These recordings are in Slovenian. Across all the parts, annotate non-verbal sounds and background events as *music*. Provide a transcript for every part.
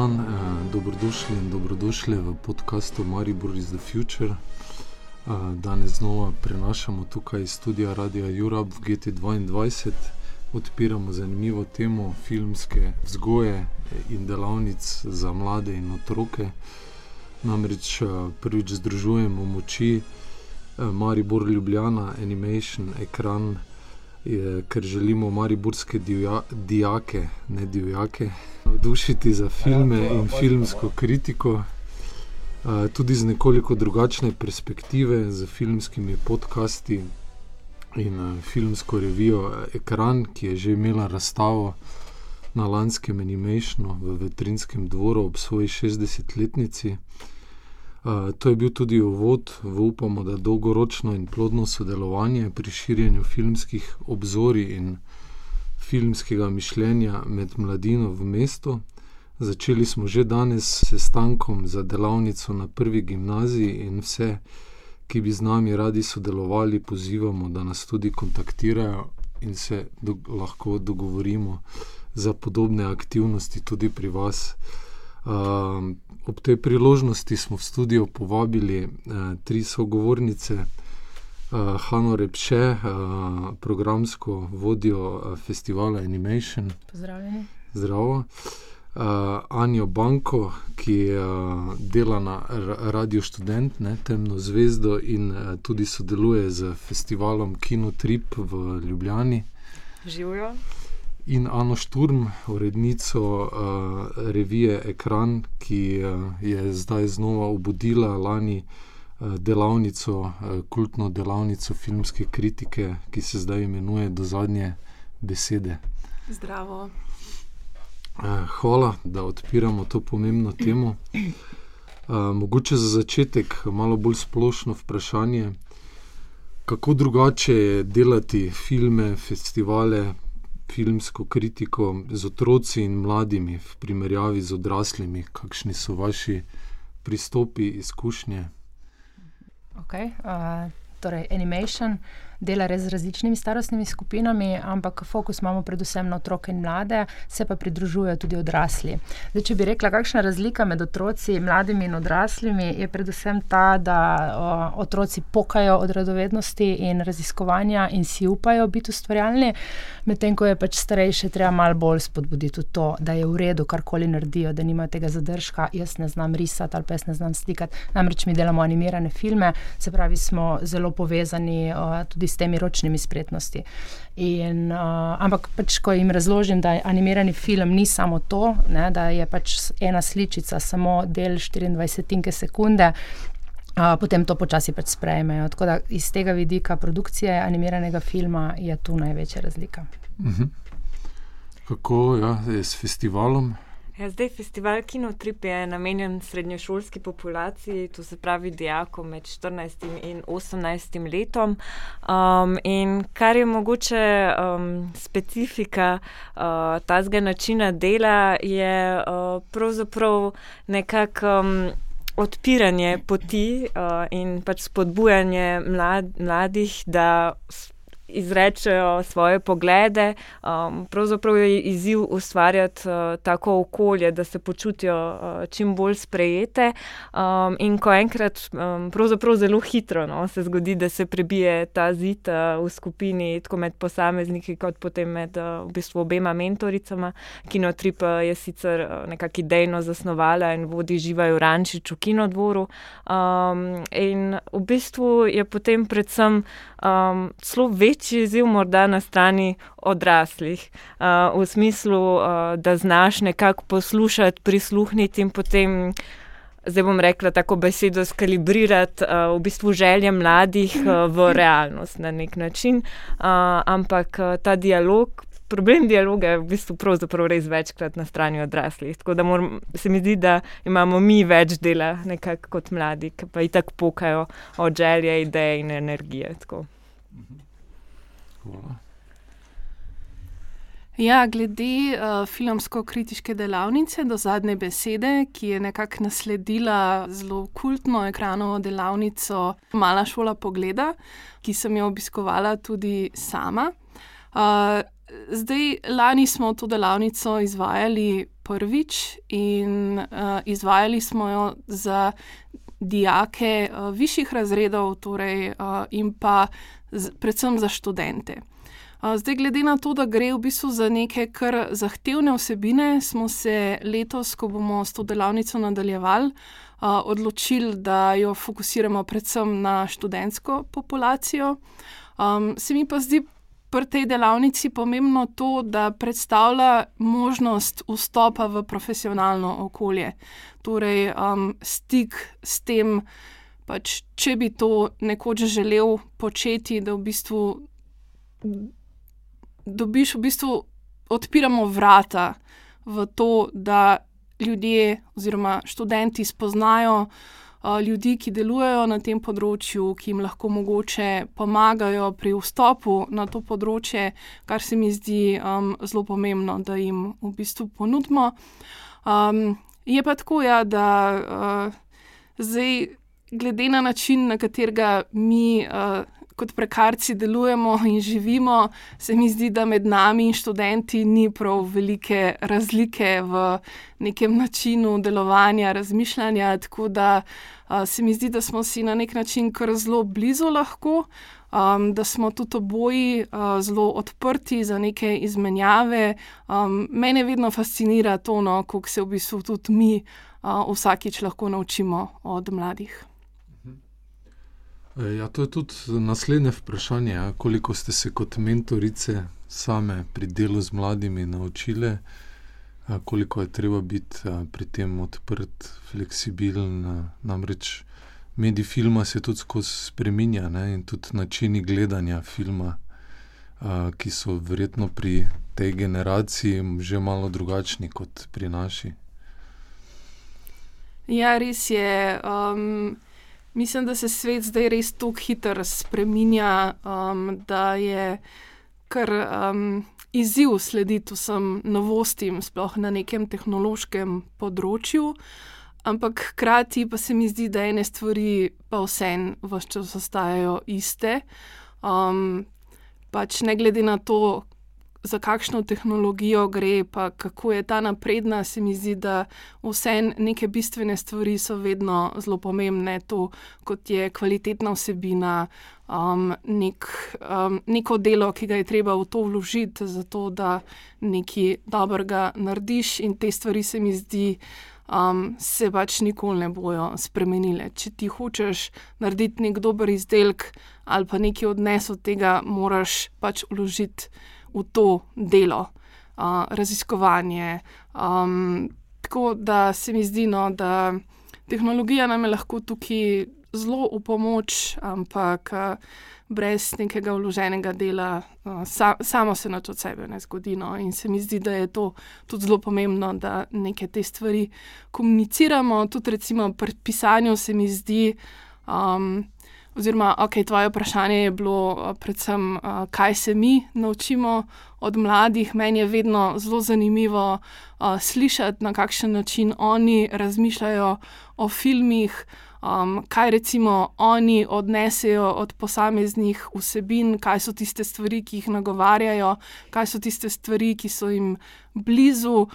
dan, eh, dobrodošli in dobrodošli v podkastu Maribor is the Future. Eh, danes znova prenašamo tukaj iz studia Radia Europe v GT2. Odpiramo zanimivo temo filmske vzgoje in delavnic za mlade in otroke. Namreč eh, prvič združujemo moči eh, Maribor Ljubljana, Animation, ekran, je, ker želimo mariborske divja, dijake, ne divjake, navdušiti za filme ja, in filmsko kritiko. Tudi z nekoliko drugačne perspektive, z filmskimi podcasti in filmsko revijo Ekran, ki je že imela razstavo na lanskem animationu v Vetrinskem dvoru ob svoji 60-letnici. To je bil tudi uvod v upamo, da dolgoročno in plodno sodelovanje pri širjenju filmskih obzorij in filmskega mišljenja med mladino v mestu. Začeli smo že danes s sestankom za delavnico na prvi gimnaziji in vse, ki bi z nami radi sodelovali, pozivamo, da nas tudi kontaktirajo in se do lahko dogovorimo za podobne aktivnosti tudi pri vas. Uh, ob tej priložnosti smo v studio povabili uh, tri sogovornice, uh, Hanno Repše, uh, programsko vodjo uh, festivala Animation. Pozdravljeni. Zdravo. Uh, Anjo Banko, ki uh, dela na Radio Student, ne, temno zvezdo in uh, tudi sodeluje z festivalom Kino Trip v Ljubljani. Živijo in Ano Šturm, urednico uh, revije Ekran, ki uh, je zdaj znova obudila lani uh, delavnico, uh, kultno delavnico filmske kritike, ki se zdaj imenuje Do zadnje besede. Zdravo. Uh, hvala, da odpiramo to pomembno temo. Uh, mogoče za začetek malo bolj splošno vprašanje. Kako drugače je delati filme, festivale, filmsko kritiko z otroci in mladimi, v primerjavi z odraslimi, kakšni so vaši pristopi, izkušnje? Okay, uh, torej, animation dela res z različnimi starostnimi skupinami, ampak fokus imamo predvsem na otroke in mlade, se pa pridružujejo tudi odrasli. Zdaj, če bi rekla, kakšna je razlika med otroci, mladimi in odraslimi, je predvsem ta, da o, otroci pokajo od radovednosti in raziskovanja in si upajo biti ustvarjalni, medtem ko je pač starejše treba malo bolj spodbuditi v to, da je v redu karkoli naredijo, da nimajo tega zadržka, jaz ne znam risati ali pa jaz ne znam slikati. Namreč mi delamo animirane filme, se pravi, smo zelo povezani o, tudi s temi ročnimi spretnosti. In, uh, ampak, pač, ko jim razložim, da animirani film ni samo to, ne, da je pač ena sličica, samo del 24 sekunde. Uh, potem to počasi pač sprejmejo. Tako da iz tega vidika produkcije animiranega filma je tu največja razlika. Uh mhm. -huh. Kako ja, je s festivalom? Ja, zdaj festival Kinotrip je namenjen srednjošolski populaciji, to se pravi dijakom med 14 in 18 letom. Um, in kar je mogoče um, specifika uh, tazga načina dela, je uh, pravzaprav nekako. Um, Odpiranje poti uh, in pač spodbujanje mlad, mladih, da izrečejo svoje poglede. Um, pravzaprav je izziv ustvarjati uh, tako okolje, da se počutijo uh, čim bolj sprejete. Um, in ko enkrat, um, pravzaprav zelo hitro, no, se zgodi, da se prebije ta zid uh, v skupini, tako med posamezniki, kot potem med uh, v bistvu obema mentoricama. Kinotrip uh, je sicer uh, nekako idejno zasnovala in vodi živajo rančič v kinodvoru. Um, in v bistvu je potem predvsem um, zelo večji izziv, morda na strani odraslih, uh, v smislu, uh, da znaš nekako poslušati, prisluhniti in potem. Zdaj bom rekla tako besedo, skalibrirati uh, v bistvu želje mladih uh, v *laughs* realnost na nek način. Uh, ampak uh, ta dialog, problem dialoga je v bistvu res večkrat na strani odraslih. Tako da moram, se mi zdi, da imamo mi več dela kot mladi, ki pa jih tako pokajo od želje, ideje in energije. Tako. Ja, glede uh, filmsko-kritiške delavnice do zadnje besede, ki je nekako nasledila zelo kultno ekranovo delavnico Mala šola pogleda, ki sem jo obiskovala tudi sama. Uh, zdaj, lani smo to delavnico izvajali prvič in uh, izvajali smo jo za dijake uh, višjih razredov, torej, uh, in pa z, predvsem za študente. Zdaj, glede na to, da gre v bistvu za neke kar zahtevne vsebine, smo se letos, ko bomo s to delavnico nadaljevali, odločili, da jo fokusiramo predvsem na študentsko populacijo. Um, se mi pa zdi pri tej delavnici pomembno to, da predstavlja možnost vstopa v profesionalno okolje, torej um, stik s tem. Pač, če bi to nekoč želel početi, da v bistvu dobiš, v bistvu odpiramo vrata v to, da ljudje oziroma študenti spoznajo uh, ljudi, ki delujejo na tem področju, ki jim lahko mogoče pomagajo pri vstopu na to področje, kar se mi zdi um, zelo pomembno, da jim v bistvu ponudimo. Um, je pa tako, ja, da uh, zdaj, glede na način, na katerega mi. Uh, kot prekarci delujemo in živimo, se mi zdi, da med nami in študenti ni prav velike razlike v nekem načinu delovanja, razmišljanja. Tako da uh, se mi zdi, da smo si na nek način kar zelo blizu lahko. Um, da smo tudi oboji uh, zelo odprti za neke izmenjave. Um, mene vedno fascinira to, no, kako se v bistvu tudi mi uh, vsakič lahko naučimo od mladih. Ja, to je tudi naslednje vprašanje. Ja. Koliko ste se kot mentorice same pri delu z mladimi naučile, koliko je treba biti pri tem odprt, fleksibilen. Namreč medij filma se tudi skozi spreminja ne, in tudi načini gledanja filma, ki so verjetno pri tej generaciji že malo drugačni kot pri naši. Ja, res je. Um... Mislim, da se svet zdaj res tako hitro spremenja, um, da je kar um, izziv slediti vsem novostim, sploh na nekem tehnološkem področju. Ampak hkrati pa se mi zdi, da ene stvari pa vseeno vse čas ostajajo iste. Um, pač ne glede na to, za kakšno tehnologijo gre, pa kako je ta napredna, se mi zdi, da vse neke bistvene stvari so vedno zelo pomembne, to kot je kvalitetna vsebina, um, nek, um, neko delo, ki ga je treba v to vložiti, zato da nekaj dobrega narediš, in te stvari se mi zdi. Um, se pač nikoli ne bojo spremenile. Če ti hočeš narediti nek dober izdelek ali pa nekaj odnes od tega, moraš pač vložiti v to delo, uh, raziskovanje. Um, tako da se mi zdi, no, da tehnologija nam je lahko tukaj zelo v pomoč, ampak uh, brez nekega vloženega dela, uh, sa, samo se nič od sebe ne zgodi. No, in se mi zdi, da je to tudi zelo pomembno, da neke te stvari komuniciramo. Tudi recimo pri pisanju se mi zdi. Um, Oziroma, ok, tvoje vprašanje je bilo predvsem, uh, kaj se mi naučimo od mladih. Meni je vedno zelo zanimivo uh, slišati, na kakšen način oni razmišljajo o filmih, um, kaj recimo oni odnesejo od posameznih vsebin, kaj so tiste stvari, ki jih nagovarjajo, kaj so tiste stvari, ki so jim blizu.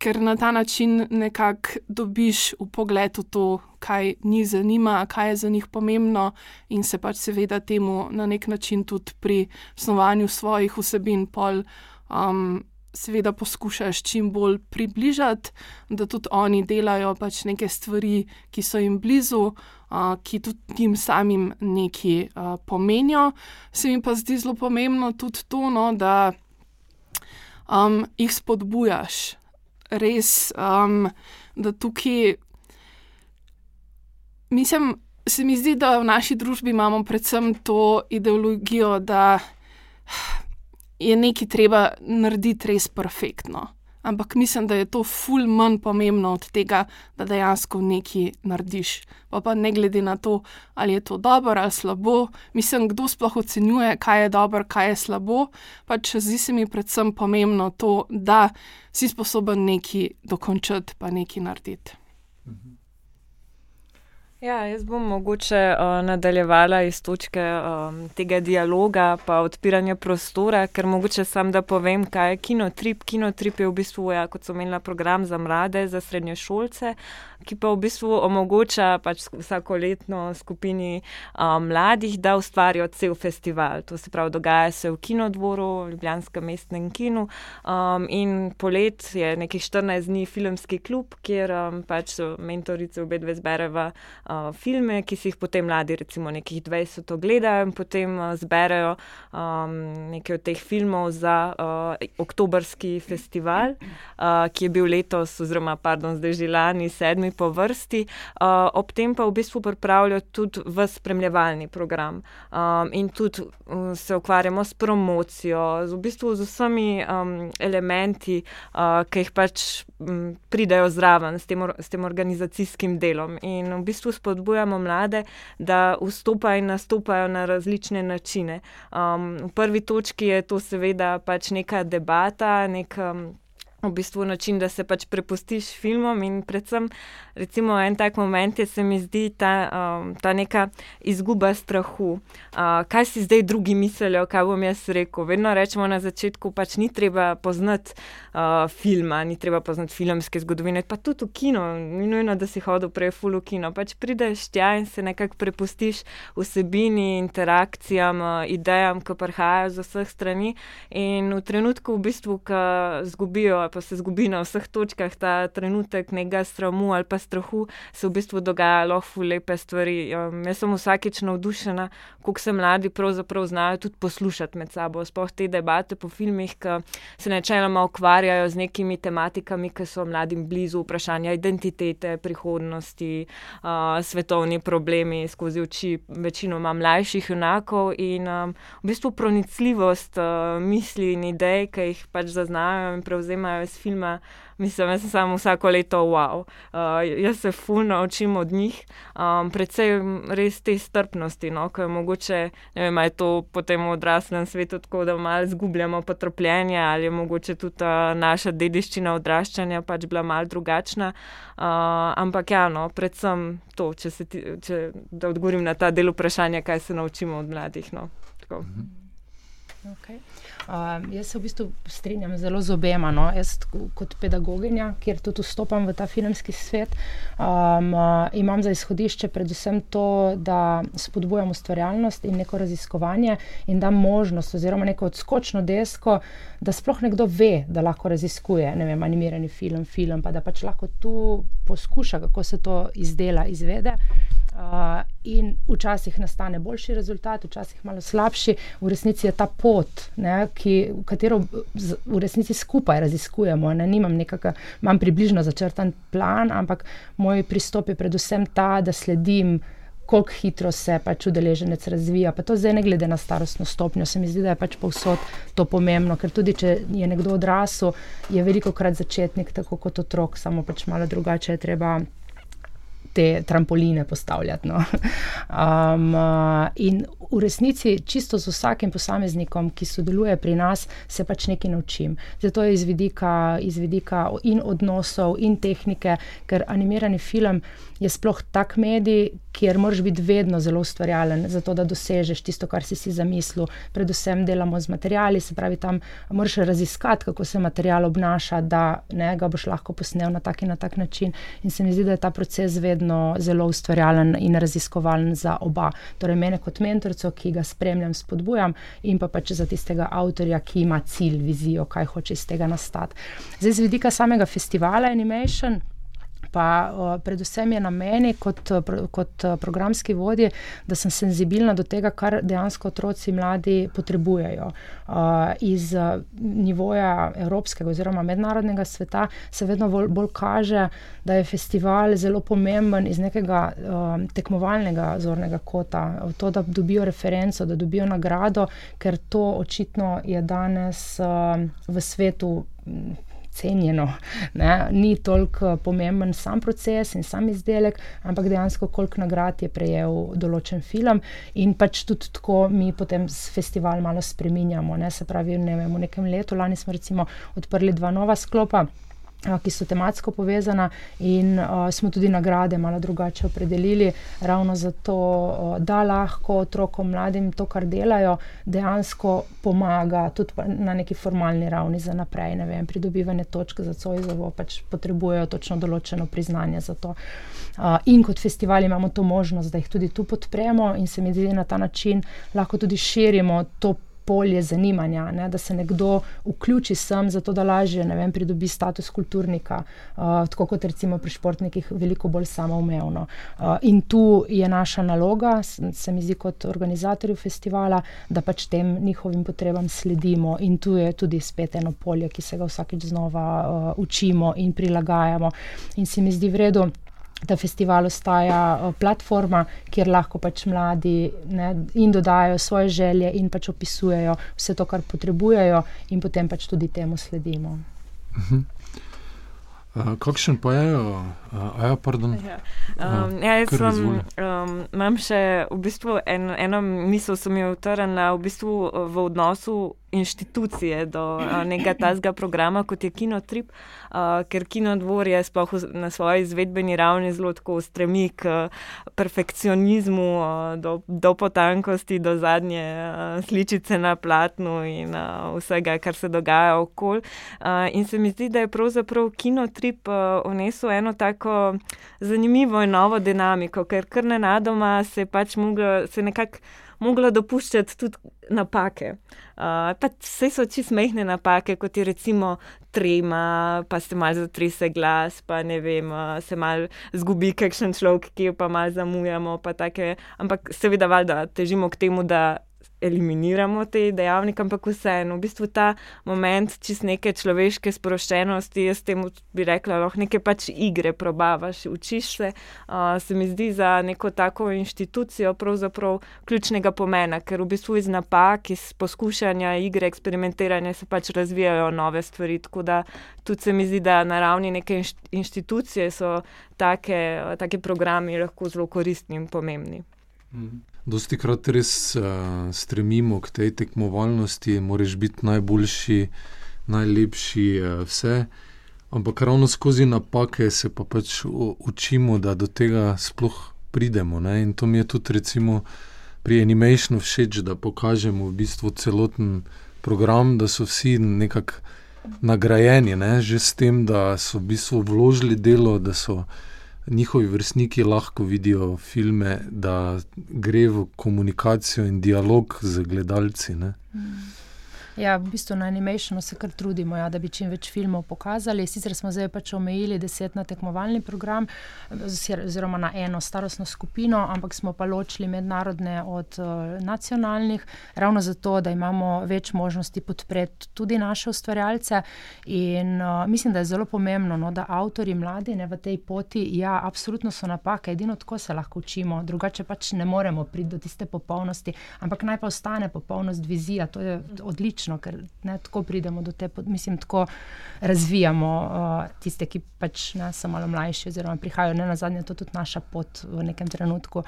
Ker na ta način nekako dobiš v pogled v to, kaj njih zanima, kaj je za njih pomembno, in se pač seveda temu na nek način tudi pri snovanju svojih vsebin pol. Um, Seveda poskušaš čim bolj približati, da tudi oni delajo pač neke stvari, ki so jim blizu, uh, ki tudi jim samim nekaj uh, pomenijo. Se mi pa zdi zelo pomembno tudi to, no, da um, jih spodbujaš, res, um, da tukaj. Mislim, se mi zdi, da v naši družbi imamo predvsem to ideologijo, da je nekaj treba narediti res perfektno. Ampak mislim, da je to ful manj pomembno od tega, da dejansko nekaj narediš. Pa pa ne glede na to, ali je to dobro ali slabo, mislim, kdo sploh ocenjuje, kaj je dobro, kaj je slabo. Pač zdi se mi predvsem pomembno to, da si sposoben nekaj dokončati, pa nekaj narediti. Ja, jaz bom mogoče uh, nadaljevala iz točke um, tega dialoga, pa odpiranja prostora, ker mogoče sam da povem, kaj je kinotrip. Kinotrip je v bistvu, ja, kot so imela program za mlade, za srednje šolce, ki pa v bistvu omogoča pač vsako letno skupini um, mladih, da ustvarijo cel festival. To se pravi, dogaja se v kinodvoru, v Ljubljanskem mestnem kinu um, in polet je nekih 14 dni filmski klub, kjer um, pač mentorice obe dve zbereva filme, ki si jih potem mladi, recimo nekih 20, ogledajo in potem uh, zberejo um, nekaj od teh filmov za uh, oktobrski festival, uh, ki je bil letos, oziroma pardon, zdaj že lani, sedmi po vrsti. Uh, ob tem pa v bistvu pripravljajo tudi v spremljevalni program um, in tudi um, se ukvarjamo s promocijo, z, v bistvu z vsemi um, elementi, uh, ki jih pač um, pridejo zraven s tem, s tem organizacijskim delom. In v bistvu spodbujamo mlade, da vstopajo in nastopajo na različne načine. Um, v prvi točki je to seveda pač neka debata, nek. Um, v bistvu način, da se pač prepustiš filmom in predvsem, recimo, en tak moment je se mi zdi ta, um, ta neka izguba strahu. Uh, kaj si zdaj drugi mislijo, kaj bom jaz rekel? Vedno rečemo na začetku, pač ni treba poznati uh, filma, ni treba poznati filmske zgodovine, pa tudi v kino, ni nujno, da si hodil prej v full kino, pač prideš tja in se nekako prepustiš vsebini, interakcijam, uh, idejam, ki prihajajo z vseh strani in v trenutku, v bistvu, ki zgubijo pa se zgubi na vseh točkah ta trenutek nekega sramu ali pa strahu, se v bistvu dogaja lahko lepe stvari. Um, jaz sem vsakeč navdušena, kako se mladi pravzaprav znajo tudi poslušati med sabo. Sploh te debate po filmih, ki se načeloma ukvarjajo z nekimi tematikami, ki so mladim blizu, vprašanja identitete, prihodnosti, uh, svetovni problemi skozi oči večinoma mlajših junakov in um, v bistvu pronicljivost uh, misli in idej, ki jih pač zaznajo in prevzemajo iz filma, mislim, da sem samo vsako leto wow. Uh, jaz se fulno učim od njih, um, predvsem res te strpnosti, no, ker mogoče ne vem, je to potem v odraslem svetu tako, da malo zgubljamo potrpljenje ali je mogoče tudi uh, naša dediščina odraščanja pač bila malo drugačna. Uh, ampak ja, no, predvsem to, če se ti, če, da odgovorim na ta del vprašanja, kaj se naučimo od mladih. No, Okay. Uh, jaz se v bistvu strinjam zelo z obema. No. Jaz, kot pedagoginja, kjer tudi vstopam v ta filmski svet, um, imam za izhodišče predvsem to, da spodbujam ustvarjalnost in neko raziskovanje in da možnost, oziroma neko odskočno desko, da sploh nekdo ve, da lahko raziskuje vem, animirani film, film, pa da pač lahko tu poskuša, kako se to izdela, izvede. Uh, in včasih nastane boljši rezultat, včasih malo slabši. V resnici je ta pot, ne, ki, katero v resnici skupaj raziskujemo. Ne, nimam nekakega, imam približno začrtan plan, ampak moj pristop je predvsem ta, da sledim. Kako hitro se pač udeleženec razvija. Pa to zdaj, ne glede na starostno stopnjo, se mi zdi, da je pač povsod to pomembno. Ker tudi, če je nekdo odrasel, je veliko krat začetnik, tako kot otrok, samo pač malo drugače je treba te trampoline postavljati. No. *laughs* Um, in v resnici, čisto z vsakim posameznikom, ki sodeluje pri nas, se pač nekaj naučim. Zato je iz vidika, iz vidika in odnosov, in tehnike, ker animirani film je sploh tak medij, kjer moraš biti vedno zelo ustvarjalen, zato da dosežeš tisto, kar si si zamislil. Predvsem delamo z materiali, se pravi, tam moraš raziskati, kako se material obnaša, da ne, ga boš lahko posnel na tak in na tak način. In se mi zdi, da je ta proces vedno zelo ustvarjalen in raziskovalen za oba. Torej, mene kot mentorico, ki ga spremljam, spodbujam, in pa pač za tistega avtorja, ki ima cilj, vizijo, kaj hoče iz tega nastati. Zdaj, z vidika samega festivala Animation pa uh, predvsem je na meni, kot, kot programski vodji, da sem senzibilna do tega, kar dejansko otroci mladi potrebujejo. Uh, iz uh, nivoja evropskega oziroma mednarodnega sveta se vedno bolj, bolj kaže, da je festival zelo pomemben iz nekega uh, tekmovalnega zornega kota, to, da dobijo referenco, da dobijo nagrado, ker to očitno je danes uh, v svetu cenjeno. Ne? Ni toliko pomemben sam proces in sam izdelek, ampak dejansko koliko nagrad je prejel določen film. In pač tudi tako mi potem festival malo spreminjamo. Ne? Se pravi, ne vem, v nekem letu, lani smo recimo odprli dva nova sklopa. Ki so tematsko povezana, in uh, smo tudi nagrade malo drugače opredelili, ravno zato, uh, da lahko otrokom, mladim to, kar delajo, dejansko pomaga tudi na neki formalni ravni za naprej. Vem, pridobivanje točk za COIZOVO pač potrebujejo točno določeno priznanje za to. Uh, in kot festival imamo to možnost, da jih tudi tu podpremo, in se mi zdi, da na ta način lahko tudi širimo to polje zanimanja, ne, da se nekdo vključi sem, zato da lažje vem, pridobi status kulturnika, uh, tako kot recimo pri športnikih, veliko bolj samoumevno. Uh, in tu je naša naloga, se mi zdi kot organizatorju festivala, da pač tem njihovim potrebam sledimo. In tu je tudi spet eno polje, ki se ga vsakeč znova uh, učimo in prilagajamo. In se mi zdi vredno da festival ostaja platforma, kjer lahko pač mladi ne, in dodajo svoje želje in pač opisujejo vse to, kar potrebujejo, in potem pač tudi temu sledimo. Uh -huh. Uh, kakšen pa je, uh, ja, pardon? Ja. Um, uh, ja, jaz sem, um, imam še v bistvu en, eno misel, sem jo utrnila v, bistvu v odnosu inštitucije do uh, nekega tazga programa, kot je Kinotrip, uh, ker Kinodvor je sploh na svoji izvedbeni ravni zelo tako stremi k uh, perfekcionizmu, uh, do, do potankosti, do zadnje uh, sličice na platnu in uh, vsega, kar se dogaja okoli. Uh, in se mi zdi, da je pravzaprav Kinotrip uh, vnesel eno tako zanimivo in novo dinamiko, ker kar nenadoma se pač mogla, se nekako mogla dopuščati tudi napake. Uh, vse so čisto mehne napake, kot je recimo trema, pa se malo zatrese glas, pa ne vem, uh, se malo zgubi kakšen človek, ki jo pa malo zamujamo. Pa Ampak seveda, valjda težimo k temu, da eliminiramo te dejavnike, ampak vseeno, v bistvu ta moment čist neke človeške sproščenosti, jaz temu bi rekla, lahko neke pač igre probavaš, učiš se, uh, se mi zdi za neko tako inštitucijo pravzaprav ključnega pomena, ker v bistvu iz napak, iz poskušanja igre, eksperimentiranja se pač razvijajo nove stvari. Tako da tudi se mi zdi, da na ravni neke inštitucije so take, take programi lahko zelo koristni in pomembni. Dosti krat res uh, stremimo k tej tekmovalnosti, moraš biti najboljši, najlepši, uh, vse. Ampak ravno skozi napake se pa pač učimo, da do tega sploh pridemo. Ne? In to mi je tudi recimo, pri animationu všeč, da pokažemo v bistvu celoten program, da so vsi nekako nagrajeni, ne? že s tem, da so v bistvu vložili delo, da so njihovi vrstniki lahko vidijo filme, da gre v komunikacijo in dialog z gledalci. Ne? Mm. Ja, v bistvu na animationu se kar trudimo, ja, da bi čim več filmov pokazali. Sicer smo zdaj pač omejili deset na tekmovalni program, oziroma na eno starostno skupino, ampak smo pa ločili mednarodne od uh, nacionalnih, ravno zato, da imamo več možnosti podpreti tudi naše ustvarjalce. In uh, mislim, da je zelo pomembno, no, da avtori mladi ne, v tej poti, ja, absolutno so napake, edino tako se lahko učimo, drugače pač ne moremo priti do tiste popolnosti, ampak naj pa ostane popolnost vizija, to je odlično logično, ker ne, tako pridemo do te, mislim, tako razvijamo uh, tiste, ki pač ne, so malo mlajši, oziroma prihajajo ne na zadnje, to je tudi naša pot v nekem trenutku.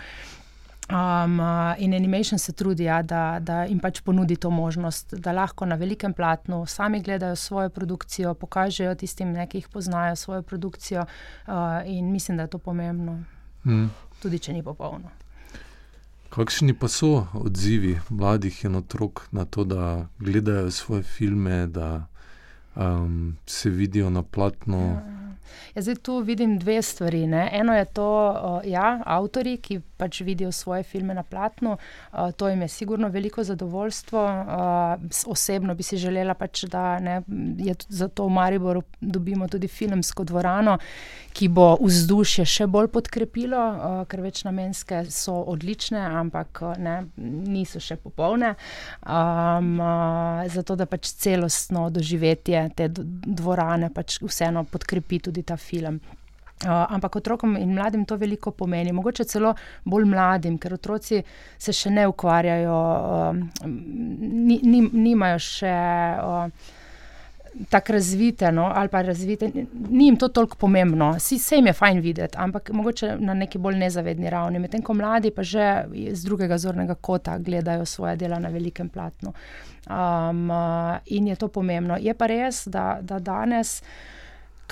Um, uh, in animation se trudi, ja, da, da jim pač ponudi to možnost, da lahko na velikem platnu sami gledajo svojo produkcijo, pokažejo tistim, ne, ki jih poznajo, svojo produkcijo. Uh, in mislim, da je to pomembno, mm. tudi če ni popolno. Kakšni pa so odzivi mladih in otrok na to, da gledajo svoje filme, da um, se vidijo na platno? Ja. Ja, zdaj tu vidim dve stvari. Ne. Eno je to, da ja, avtori, ki pač vidijo svoje filme na platnu, to jim je sigurno veliko zadovoljstvo. Osebno bi si želela, pač, da ne, je za to v Mariboru dobimo tudi filmsko dvorano, ki bo vzdušje še bolj podkrepilo, ker večnamenske so odlične, ampak ne, niso še popolne. Um, zato, da pač celostno doživetje te dvorane pač vseeno podkrepi tudi ta film. Uh, ampak otrokom in mladim to veliko pomeni, mogoče celo bolj mladim, ker otroci se še ne ukvarjajo, uh, ni, ni, nimajo še uh, tako razvite, no, ali pa razvite, ni jim to toliko pomembno. Si, se jim je fajn videti, ampak mogoče na neki bolj nezavedni ravni. Medtem ko mladi pa že z drugega zornega kota gledajo svoje dela na velikem platnu. Um, uh, in je to pomembno. Je pa res, da, da danes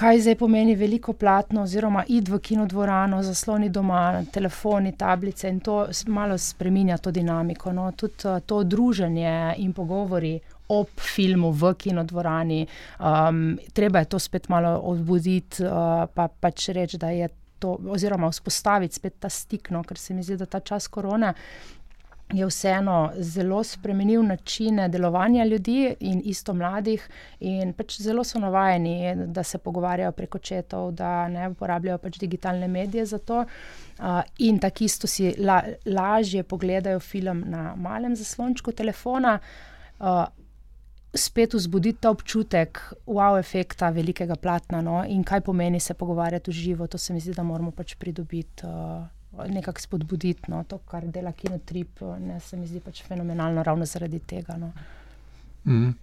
kaj zdaj pomeni veliko platno, oziroma id v kinodvorano, zasloni doma, telefoni, tablice in to malo spremenja to dinamiko. No. Tudi uh, to druženje in pogovori ob filmu v kinodvorani, um, treba je to spet malo odbuditi, uh, pa pač reči, da je to, oziroma vzpostaviti spet ta stik, no, ker se mi zdi, da ta čas korona je vseeno zelo spremenil načine delovanja ljudi in isto mladih. In pač zelo so navajeni, da se pogovarjajo preko četov, da ne uporabljajo pač digitalne medije za to. Uh, in tako isto si la, lažje pogledajo film na malem zaslončku telefona. Uh, Spet vzbuditi ta občutek, wow, efekta velikega platna no? in kaj pomeni se pogovarjati v živo, to se mi zdi, da moramo pač pridobiti. Uh, nekako spodbuditi. No, to, kar dela kinotrip, ne, se mi zdi pač fenomenalno, ravno zaradi tega. No. Mm.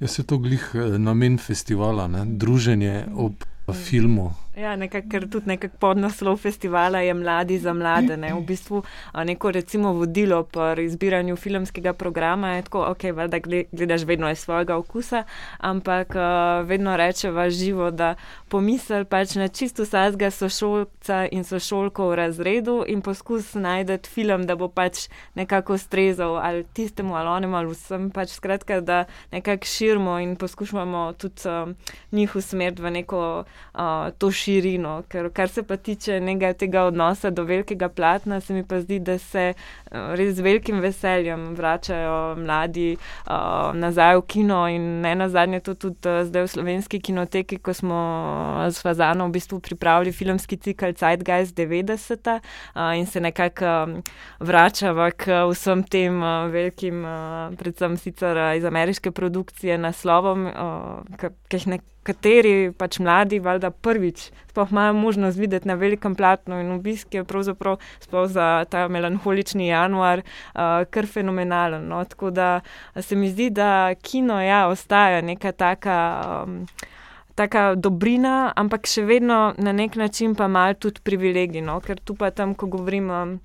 Jaz se to glih eh, namen festivala, ne? druženje ob mm. filmu. Ja, nekak, ker tudi nekako podnaslov festivala je Mladi za mlade. Ne? V bistvu neko recimo vodilo pri izbiranju filmskega programa je tako, ok, da gledaš vedno iz svojega okusa, ampak vedno rečeva živo, da pomisel pač na čisto vsakega sošolca in sošolko v razredu in poskus najdeti film, da bo pač nekako strezal ali tistemu ali onemu ali vsem. Pač skratka, da nekako širimo in poskušamo tudi uh, njih usmeriti v neko uh, to širjenje širino. Ker, kar se pa tiče tega odnosa do velikega platna, se mi pa zdi, da se uh, res z velikim veseljem vračajo mladi uh, nazaj v kino in ne na zadnje to tudi uh, zdaj v slovenski kinoteki, ko smo z Fazano v bistvu pripravili filmski cikl Zeitgeist 90 uh, in se nekako um, vračava k vsem tem uh, velikim, uh, predvsem sicer uh, iz ameriške produkcije naslovom, uh, ki jih nekako kateri pač mladi, valjda prvič, sploh imajo možnost videti na velikem platnu in obisk je pravzaprav za ta melankolični januar uh, kar fenomenalen. No? Tako da se mi zdi, da kino ja, ostaja neka taka. Um, Taka dobrina, ampak še vedno na nek način pa malo tudi privilegij, no? ker tu pa tam, ko govorimo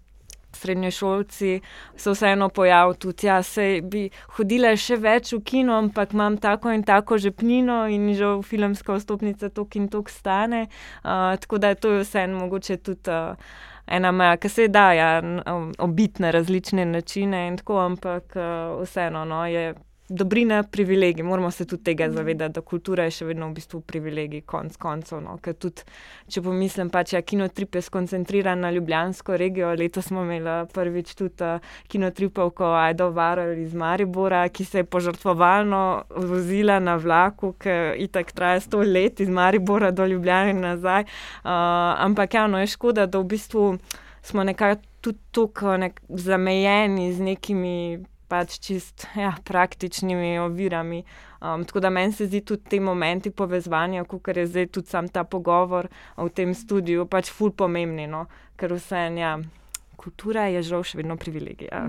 srednješolci se vseeno pojavili tudi. Ja, se bi hodila še več v kino, ampak imam tako in tako žepnino in že v filmska vstopnica tok in tok stane. Uh, tako da je to vseeno mogoče tudi. Uh, Ena meja, ki se da ja, obiti na različne načine, tako, ampak vseeno no, je dobrina, privilegij. Moramo se tudi tega zavedati, da kultura je še vedno v bistvu privilegij, konc koncev. No. Tudi, če pomislim, pa če je kinotrip je skoncentriran na Ljubljansko regijo, letos smo imeli prvič tudi uh, kinotripov, Aido Varel iz Maribora, ki se je požrtvovalno vozila na vlaku, ki itak traja sto let iz Maribora do Ljubljana in nazaj. Uh, ampak javno je škoda, da v bistvu smo nekako tudi tukaj nek zamejeni z nekimi pač čist ja, praktičnimi ovirami. Um, tako da meni se zdi tudi ti momenti povezovanja, kot je zdaj tudi sam ta pogovor v tem studiu, pač ful pomembni, no? ker vse en, ja, kultura je žal še vedno privilegij. Ja.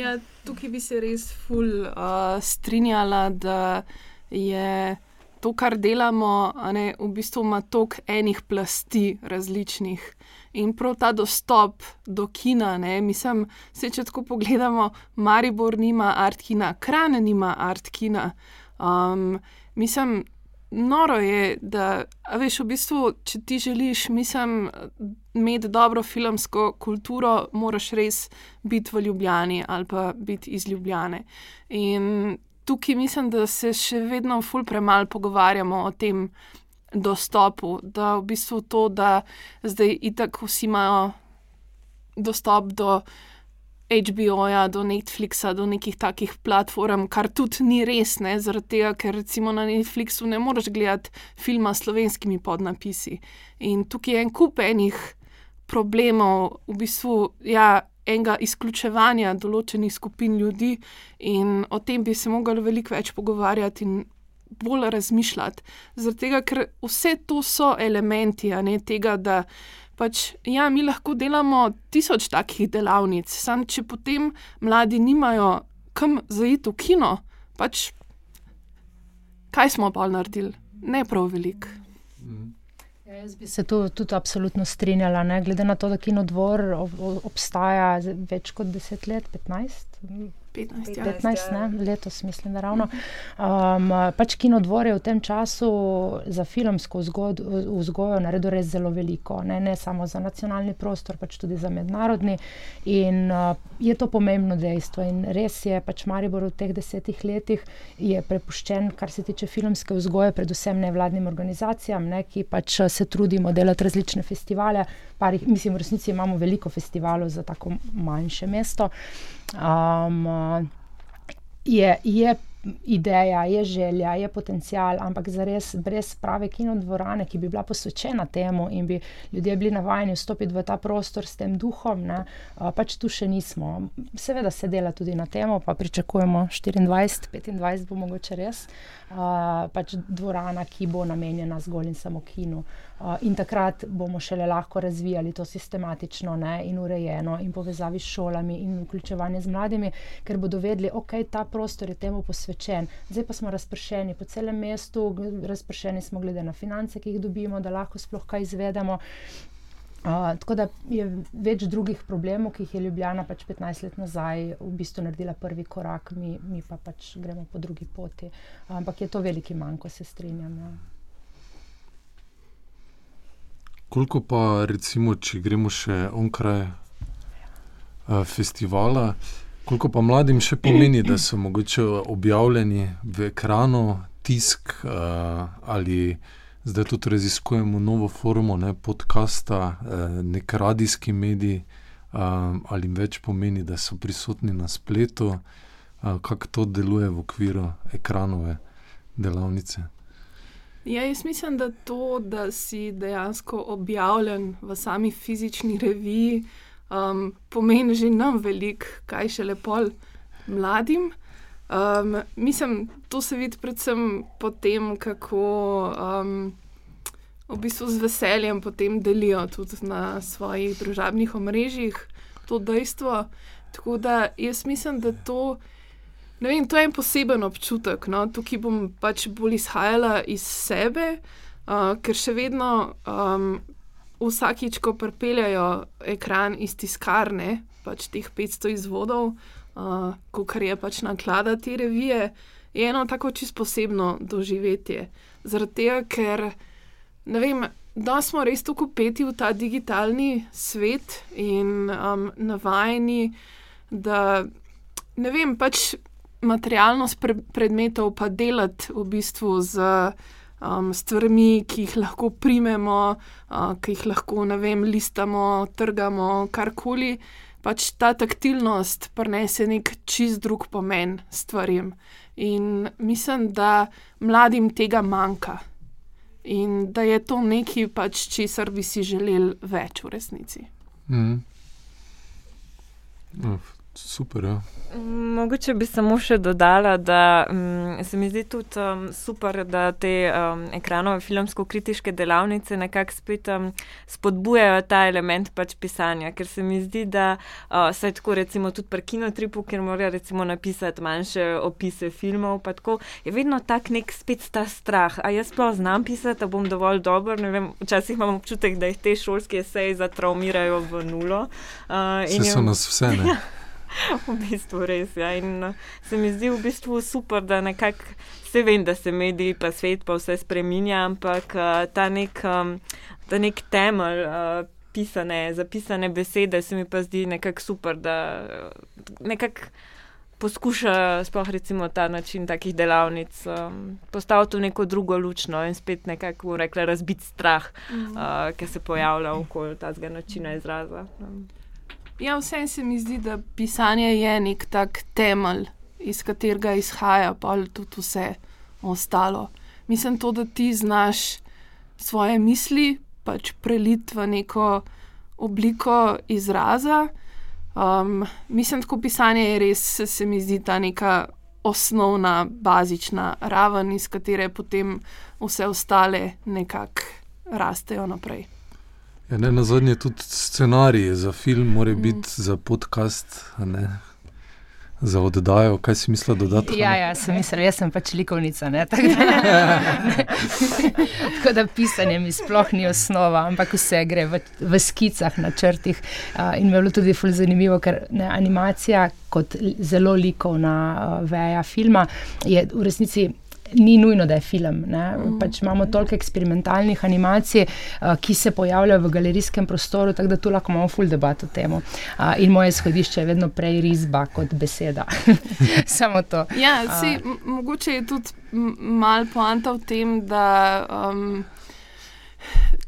ja, tukaj bi se res ful uh, strinjala, da je. To, kar delamo, ne, v bistvu ima toliko enih plasti različnih. In prav ta dostop do kina, ne, mislim, se če tako pogledamo, Maribor nima art kina, Kran nima art kina. Um, mislim, noro je, da, veš, v bistvu, če ti želiš, mislim, imeti dobro filmsko kulturo, moraš res biti v Ljubljani ali pa biti iz Ljubljane. In tukaj mislim, da se še vedno ful premalo pogovarjamo o tem dostopu, da v bistvu to, da zdaj itak vsi imajo dostop do HBO-ja, do Netflixa, do nekih takih platform, kar tudi ni res, ne, zaradi tega, ker recimo na Netflixu ne moreš gledati filma s slovenskimi podnapisi. In tukaj je en kup enih problemov, v bistvu, ja. Enega izključevanja določenih skupin ljudi, in o tem bi se mogli veliko več pogovarjati, in bolj razmišljati. Zaradi tega, ker vse to so elementi ne, tega, da pač, ja, mi lahko delamo tisoč takih delavnic, samo če potem mladi nimajo kam zaiti v kino, pač kaj smo pa naredili? Ne prav velik. Ja, jaz bi se tu tudi absolutno strinjala, ne? glede na to, da kino dvor obstaja več kot 10 let, 15. 15, ja. 15 ne, letos, mislim, da ravno. Um, pač Kinodvor je v tem času za filmsko vzgojo, vzgojo naredil res zelo veliko, ne, ne samo za nacionalni prostor, pač tudi za mednarodni. In uh, je to pomembno dejstvo. In res je, pač Maribor v teh desetih letih je prepuščen, kar se tiče filmske vzgoje, predvsem nevladnim organizacijam, ne, ki pač se trudimo delati različne festivale. Parih, mislim, v resnici imamo veliko festivalov za tako manjše mesto. Um, je, je ideja, je želja, je potencial, ampak za res brez prave kinodvorane, ki bi bila posvečena temu in bi ljudje bili navajeni vstopiti v ta prostor s tem duhom, ne, pač tu še nismo. Seveda se dela tudi na temo, pa pričakujemo 24, 25 bo mogoče res. Pač dvorana, ki bo namenjena zgolj in samo kinu. Uh, in takrat bomo šele lahko razvijali to sistematično ne, in urejeno, in povezavi s šolami, in vključevanje z mladimi, ker bodo vedeli, okay, ta prostor je temu posvečen. Zdaj pa smo razpršeni po celem mestu, razpršeni smo glede na finance, ki jih dobimo, da lahko sploh kaj izvedemo. Uh, tako da je več drugih problemov, ki jih je Ljubljana pač 15 let nazaj v bistvu naredila prvi korak, mi, mi pa pač gremo po drugi poti. Ampak je to veliki manjko, se strinjam. Ja. Koliko pa, recimo, če gremo še onkraj uh, festivala, koliko pa mladim še pomeni, da so mogoče objavljeni v ekranu, tisk uh, ali. Zdaj tudi raziskujemo novo formo, ne podcasta, eh, nek radijski medij, eh, ali več pomeni, da so prisotni na spletu, eh, kako to deluje v okviru ekranove delavnice. Ja, jaz mislim, da to, da si dejansko objavljen v sami fizični reviji, um, pomeni že nam veliko, kaj še lepo mladim. Um, mislim, to se vidi predvsem po tem, kako um, v bistvu z veseljem potem delijo tudi na svojih družabnih omrežjih to dejstvo. Tako da jaz mislim, da to, vem, to je en poseben občutek. No? Tukaj bom pač bolj izhajala iz sebe, uh, ker še vedno um, vsakič, ko pripeljajo ekran iz tiskarne, pač teh 500 izvodov uh, kot je pač naklada te revije, je eno tako čisto posebno doživetje. Zaradi tega, ker ne vem, da smo res tako peti v ta digitalni svet in um, navajeni, da ne vem, pač materialnost pre predmetov pa delati v bistvu z. Um, stvarmi, ki jih lahko primemo, uh, ki jih lahko, ne vem, listamo, trgamo, karkoli pač ta taktilnost prenese nek čist drug pomen stvarem. In mislim, da mladim tega manjka. In da je to nekaj, pač, česar bi si želeli več v resnici. Mm. No, super. Ja. Mogoče bi samo še dodala, da um, se mi zdi tudi um, super, da te um, ekranove filmsko-kritiške delavnice nekako spet um, spodbujajo ta element pač pisanja, ker se mi zdi, da uh, se tako recimo tudi pri kinotripu, ker morajo recimo napisati manjše opise filmov, pa tako je vedno tak nek spet ta strah. A jaz pa znam pisati, da bom dovolj dober, ne vem, včasih imam občutek, da jih te šolske eseji zatraumirajo v nulo. Uh, Vse so nas vse, ne? *laughs* *laughs* v bistvu res. Ja. In uh, se mi zdi v bistvu super, da nekako vse vem, da se mediji, pa svet, pa vse spremenja, ampak uh, ta nek, um, nek temelj. Uh, Pisane, zapisane besede se mi pa zdi nekako super, da nekako poskuša, sploh recimo ta način takih delavnic, um, postaviti v neko drugo lučno in spet nekako rekla, razbiti strah, mm. uh, ki se pojavlja okoli tega načina izraza. Um. Ja, vsem se mi zdi, da pisanje je nek tak temelj, iz katerega izhaja pa tudi vse ostalo. Mislim, to, da ti znaš svoje misli pač preliti v neko obliko izraza. Um, mislim, da pisanje je res, se mi zdi, ta neka osnovna, bazična raven, iz katere potem vse ostale nekako rastejo naprej. Ja, ne, na zadnje tudi scenarij za film, mora mm. biti za podcast. za oddajo, kaj si mislila dodati? Ja, ja, sem mislila, jaz sem pač likovnica. Ne, tako, da, *laughs* tako da pisanje mi sploh ni osnova, ampak vse gre v, v skicah, na črtih. Uh, in me je bilo tudi zelo zanimivo, ker ne, animacija kot zelo likovna uh, veja filma je v resnici ni nujno, da je film. Mm. Pač imamo toliko eksperimentalnih animacij, uh, ki se pojavljajo v galerijskem prostoru, tako da tu lahko imamo full debat o tem. Uh, in moje izhodišče je vedno prej risba kot beseda. *laughs* Samo to. Ja, si, uh, mogoče je tudi mal poanta v tem, da. Um,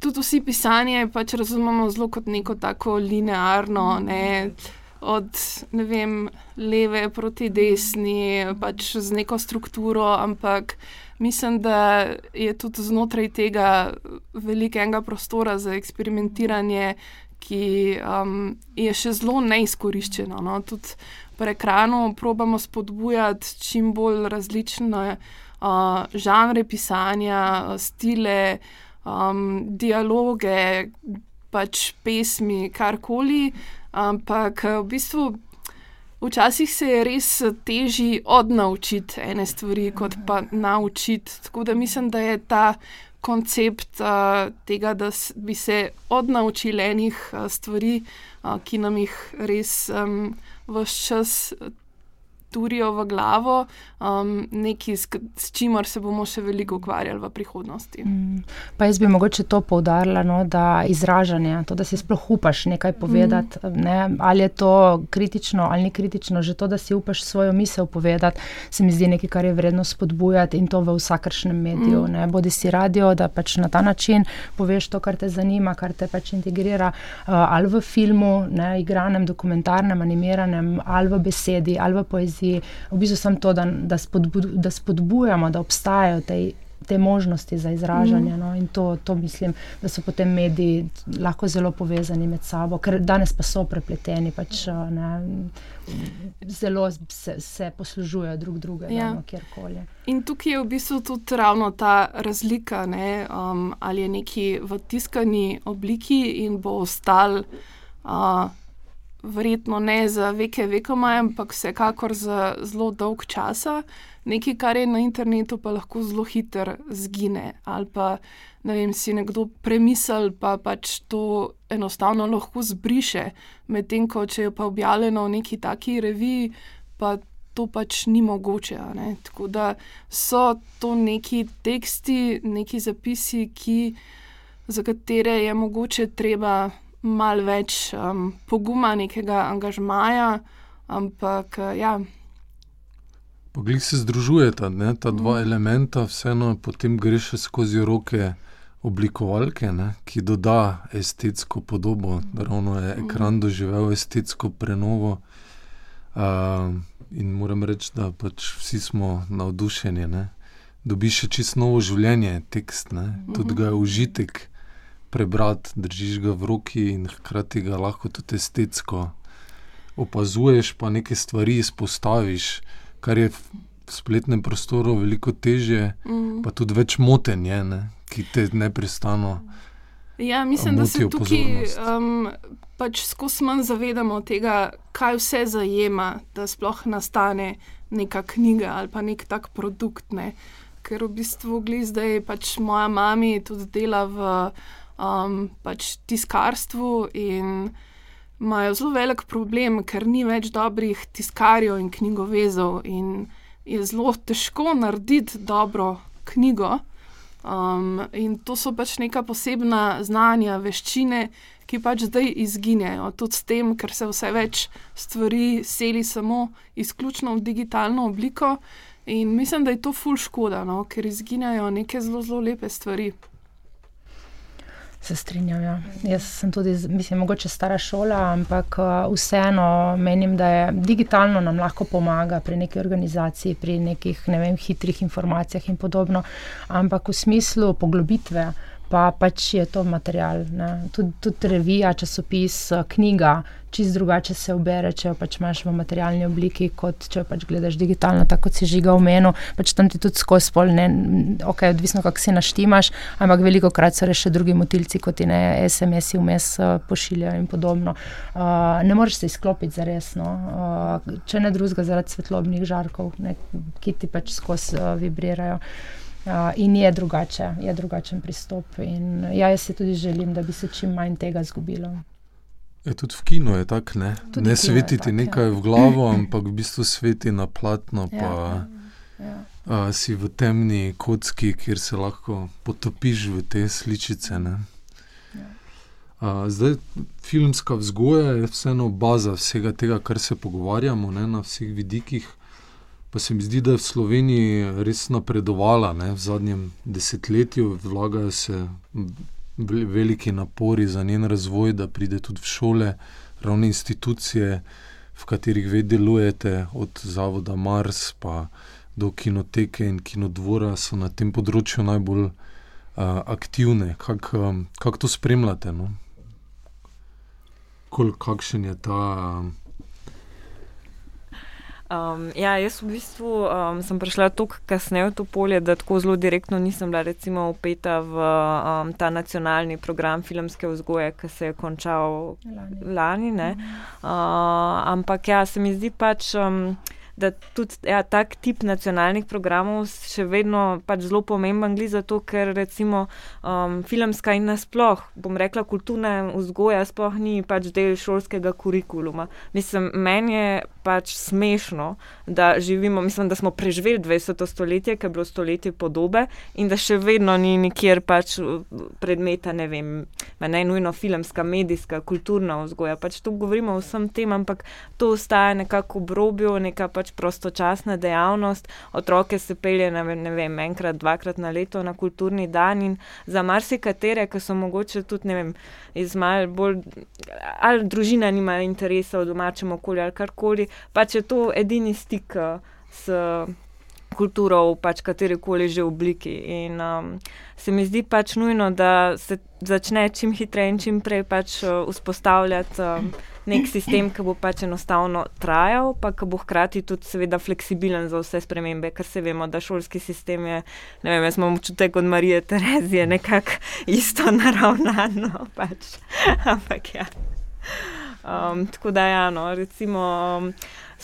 Tudi vsi pisanje pač razumemo zelo kot neko tako linearno, ne, od vem, leve proti desni, pač z neko strukturo, ampak mislim, da je tudi znotraj tega velikega prostora za eksperimentiranje, ki um, je še zelo neizkoriščeno. No? Tudi pri ekranu probujemo spodbujati čim bolj različne uh, žanre pisanja, stile, um, dialoge, pač pesmi, karkoli. Ampak v bistvu včasih se je res težje odnaučiti ene stvari, kot pa naučiti. Tako da mislim, da je ta koncept uh, tega, da bi se odnaučili enih uh, stvari, uh, ki nam jih res um, vse čas turijo v glavo, um, nekaj, s, s čimer se bomo še veliko ukvarjali v prihodnosti. Mm. Pa jaz bi mogoče to poudarila, no, da izražanje, to, da si sploh upaš nekaj povedati, mm. ne, ali je to kritično ali ni kritično, že to, da si upaš svojo misel povedati, se mi zdi nekaj, kar je vredno spodbujati in to v vsakršnem mediju. Mm. Bodi si radio, da pač na ta način poveš to, kar te zanima, kar te pač integrira, uh, ali v filmu, ne, igranem, dokumentarnem, animiranem, ali v besedi, ali v poeziji si v bistvu samo to, da, da, spodbud, da spodbujamo, da obstajajo te, te možnosti za izražanje. Mm. No? In to, to mislim, da so potem mediji lahko zelo povezani med sabo, ker danes pa so prepleteni. Pač, ne, Zelo se, se poslužujejo drug drugega, ja. no, kjerkoli. In tukaj je v bistvu tudi ravno ta razlika, ne, um, ali je nekaj v tiskani obliki in bo ostal uh, verjetno ne za veke, vekoma, ampak vsekakor za zelo dolg čas. Nekaj, kar je na internetu, pa lahko zelo hitro zgine. Ali pa ne vem, si nekdo premisel, pa pač to enostavno lahko zbriše. Medtem ko če je pa objavljeno v neki taki reviji, pa to pač ni mogoče. Tako da so to neki teksti, neki zapisi, ki, za katere je mogoče treba malo več um, poguma, nekega angažmaja. Ampak, uh, ja. Poglej, se združujeta ne? ta dva mm. elementa, vseeno potem greš skozi roke oblikovalke, ne? ki doda estetsko podobo. Ravno je mm. ekran doživel estetsko prenovo. Uh, in moram reči, da pač vsi smo navdušeni. Ne? Dobiš še čisto novo življenje, tekst, ne? tudi ga je užitek prebrati, držiš ga v roki in hkrati ga lahko tudi estetsko opazuješ, pa nekaj stvari izpostaviš, kar je v spletnem prostoru veliko težje, mm. pa tudi več motenje, ne, ki te neprestano. Ja, mislim, da se tukaj um, pač skozi manj zavedamo tega, kaj vse zajema, da sploh nastane neka knjiga ali pa nek tak produkt. Ne. Ker v bistvu, zdaj pač moja mama tudi dela v um, pač tiskarstvu in imajo zelo velik problem, ker ni več dobrih tiskarjev in knjigovezov, in je zelo težko narediti dobro knjigo. Um, in to so pač neka posebna znanja, veščine, ki pač zdaj izginejo. Tudi s tem, ker se vse več stvari seli samo izključno v digitalno obliko. In mislim, da je to ful škoda, no? ker izginejo neke zelo, zelo lepe stvari. Se strinjam. Ja. Jaz sem tudi, mislim, mogoče stara šola, ampak uh, vseeno menim, da je digitalno nam lahko pomaga pri neki organizaciji, pri nekih ne vem, hitrih informacijah in podobno. Ampak v smislu poglobitve, pa pač je to material. Tudi tud revija, časopis, knjiga, čist drugače se ubere, če jo pač imaš v materialni obliki, kot če jo pač gledaš digitalno, tako kot si žiga v menu. Pač tam ti tudi skozi spol, ne, ok, odvisno kako si naštimaš, ampak veliko krat so še drugi motilci, kot ti ne SMS-i vmes uh, pošiljajo in podobno. Uh, ne moreš se izklopiti za resno, uh, če ne drugega zaradi svetlobnih žarkov, ne, ki ti pač skozi uh, vibrirajo. Uh, in je drugače, je drugačen pristop. In ja, jaz si tudi želim, da bi se čim manj tega zgubilo. Je tudi v kinu je tako, ne, ne svetiti tak, nekaj ja. v glavo, ampak v bistvu sveti na platno, pa ja, ja. A, si v temni kocki, kjer se lahko potopiš v te sličice. Ja. A, zdaj, filmska vzgoja je vseeno baza vsega tega, kar se pogovarjamo ne, na vseh vidikih. Pa se mi zdi, da je v Sloveniji res napredovala ne, v zadnjem desetletju, vlagajo se veliki napori za njen razvoj, da pride tudi v šole, ravno institucije, v katerih vi delujete, od Zavoda Mars pa do kinoteke in kinodvora, so na tem področju najbolj uh, aktivne. Kako um, kak to spremljate? No? Kol, kakšen je ta? Uh, Um, ja, jaz v bistvu um, sem prišla tako kasneje v to polje, da tako zelo direktno nisem bila recimo upeta v um, ta nacionalni program filmske vzgoje, ki se je končal lani. lani uh, ampak ja, se mi zdi pač. Um, da tudi ja, tak tip nacionalnih programov še vedno pač zelo pomemben, gli zato, ker recimo um, filmska in nasploh, bom rekla, kulturna vzgoja sploh ni pač del šolskega kurikuluma. Mislim, meni je pač smešno, da živimo, mislim, da smo preživeli 20. stoletje, ki je bilo stoletje podobe in da še vedno ni nikjer pač uh, predmeta, ne vem, ne nujno filmska, medijska, kulturna vzgoja. Pač tu govorimo o vsem tem, ampak to ostaja nekako v robju, neka pač prostočasna dejavnost. Otroke se pelje na, ne vem, enkrat, dvakrat na leto na kulturni dan in za marsikatere, ki so mogoče tudi, ne vem, iz mal bolj, ali družina nima interesa v domačem okolju ali karkoli, pač je to edini stik uh, s kulturo v pač kateri koli že obliki. In um, se mi zdi pač nujno, da se začne čim hitreje in čim prej pač uh, vzpostavljati. Um, nek sistem, ki bo pač enostavno trajal, pa ki bo hkrati tudi, seveda, fleksibilen za vse spremembe, ker se vemo, da šolski sistem je, ne vem, jaz imam občutek od Marije Terezije, nekako *laughs* isto naravnano. Pač. *laughs* Ampak ja. Um, tako da, ja, no, recimo. Um,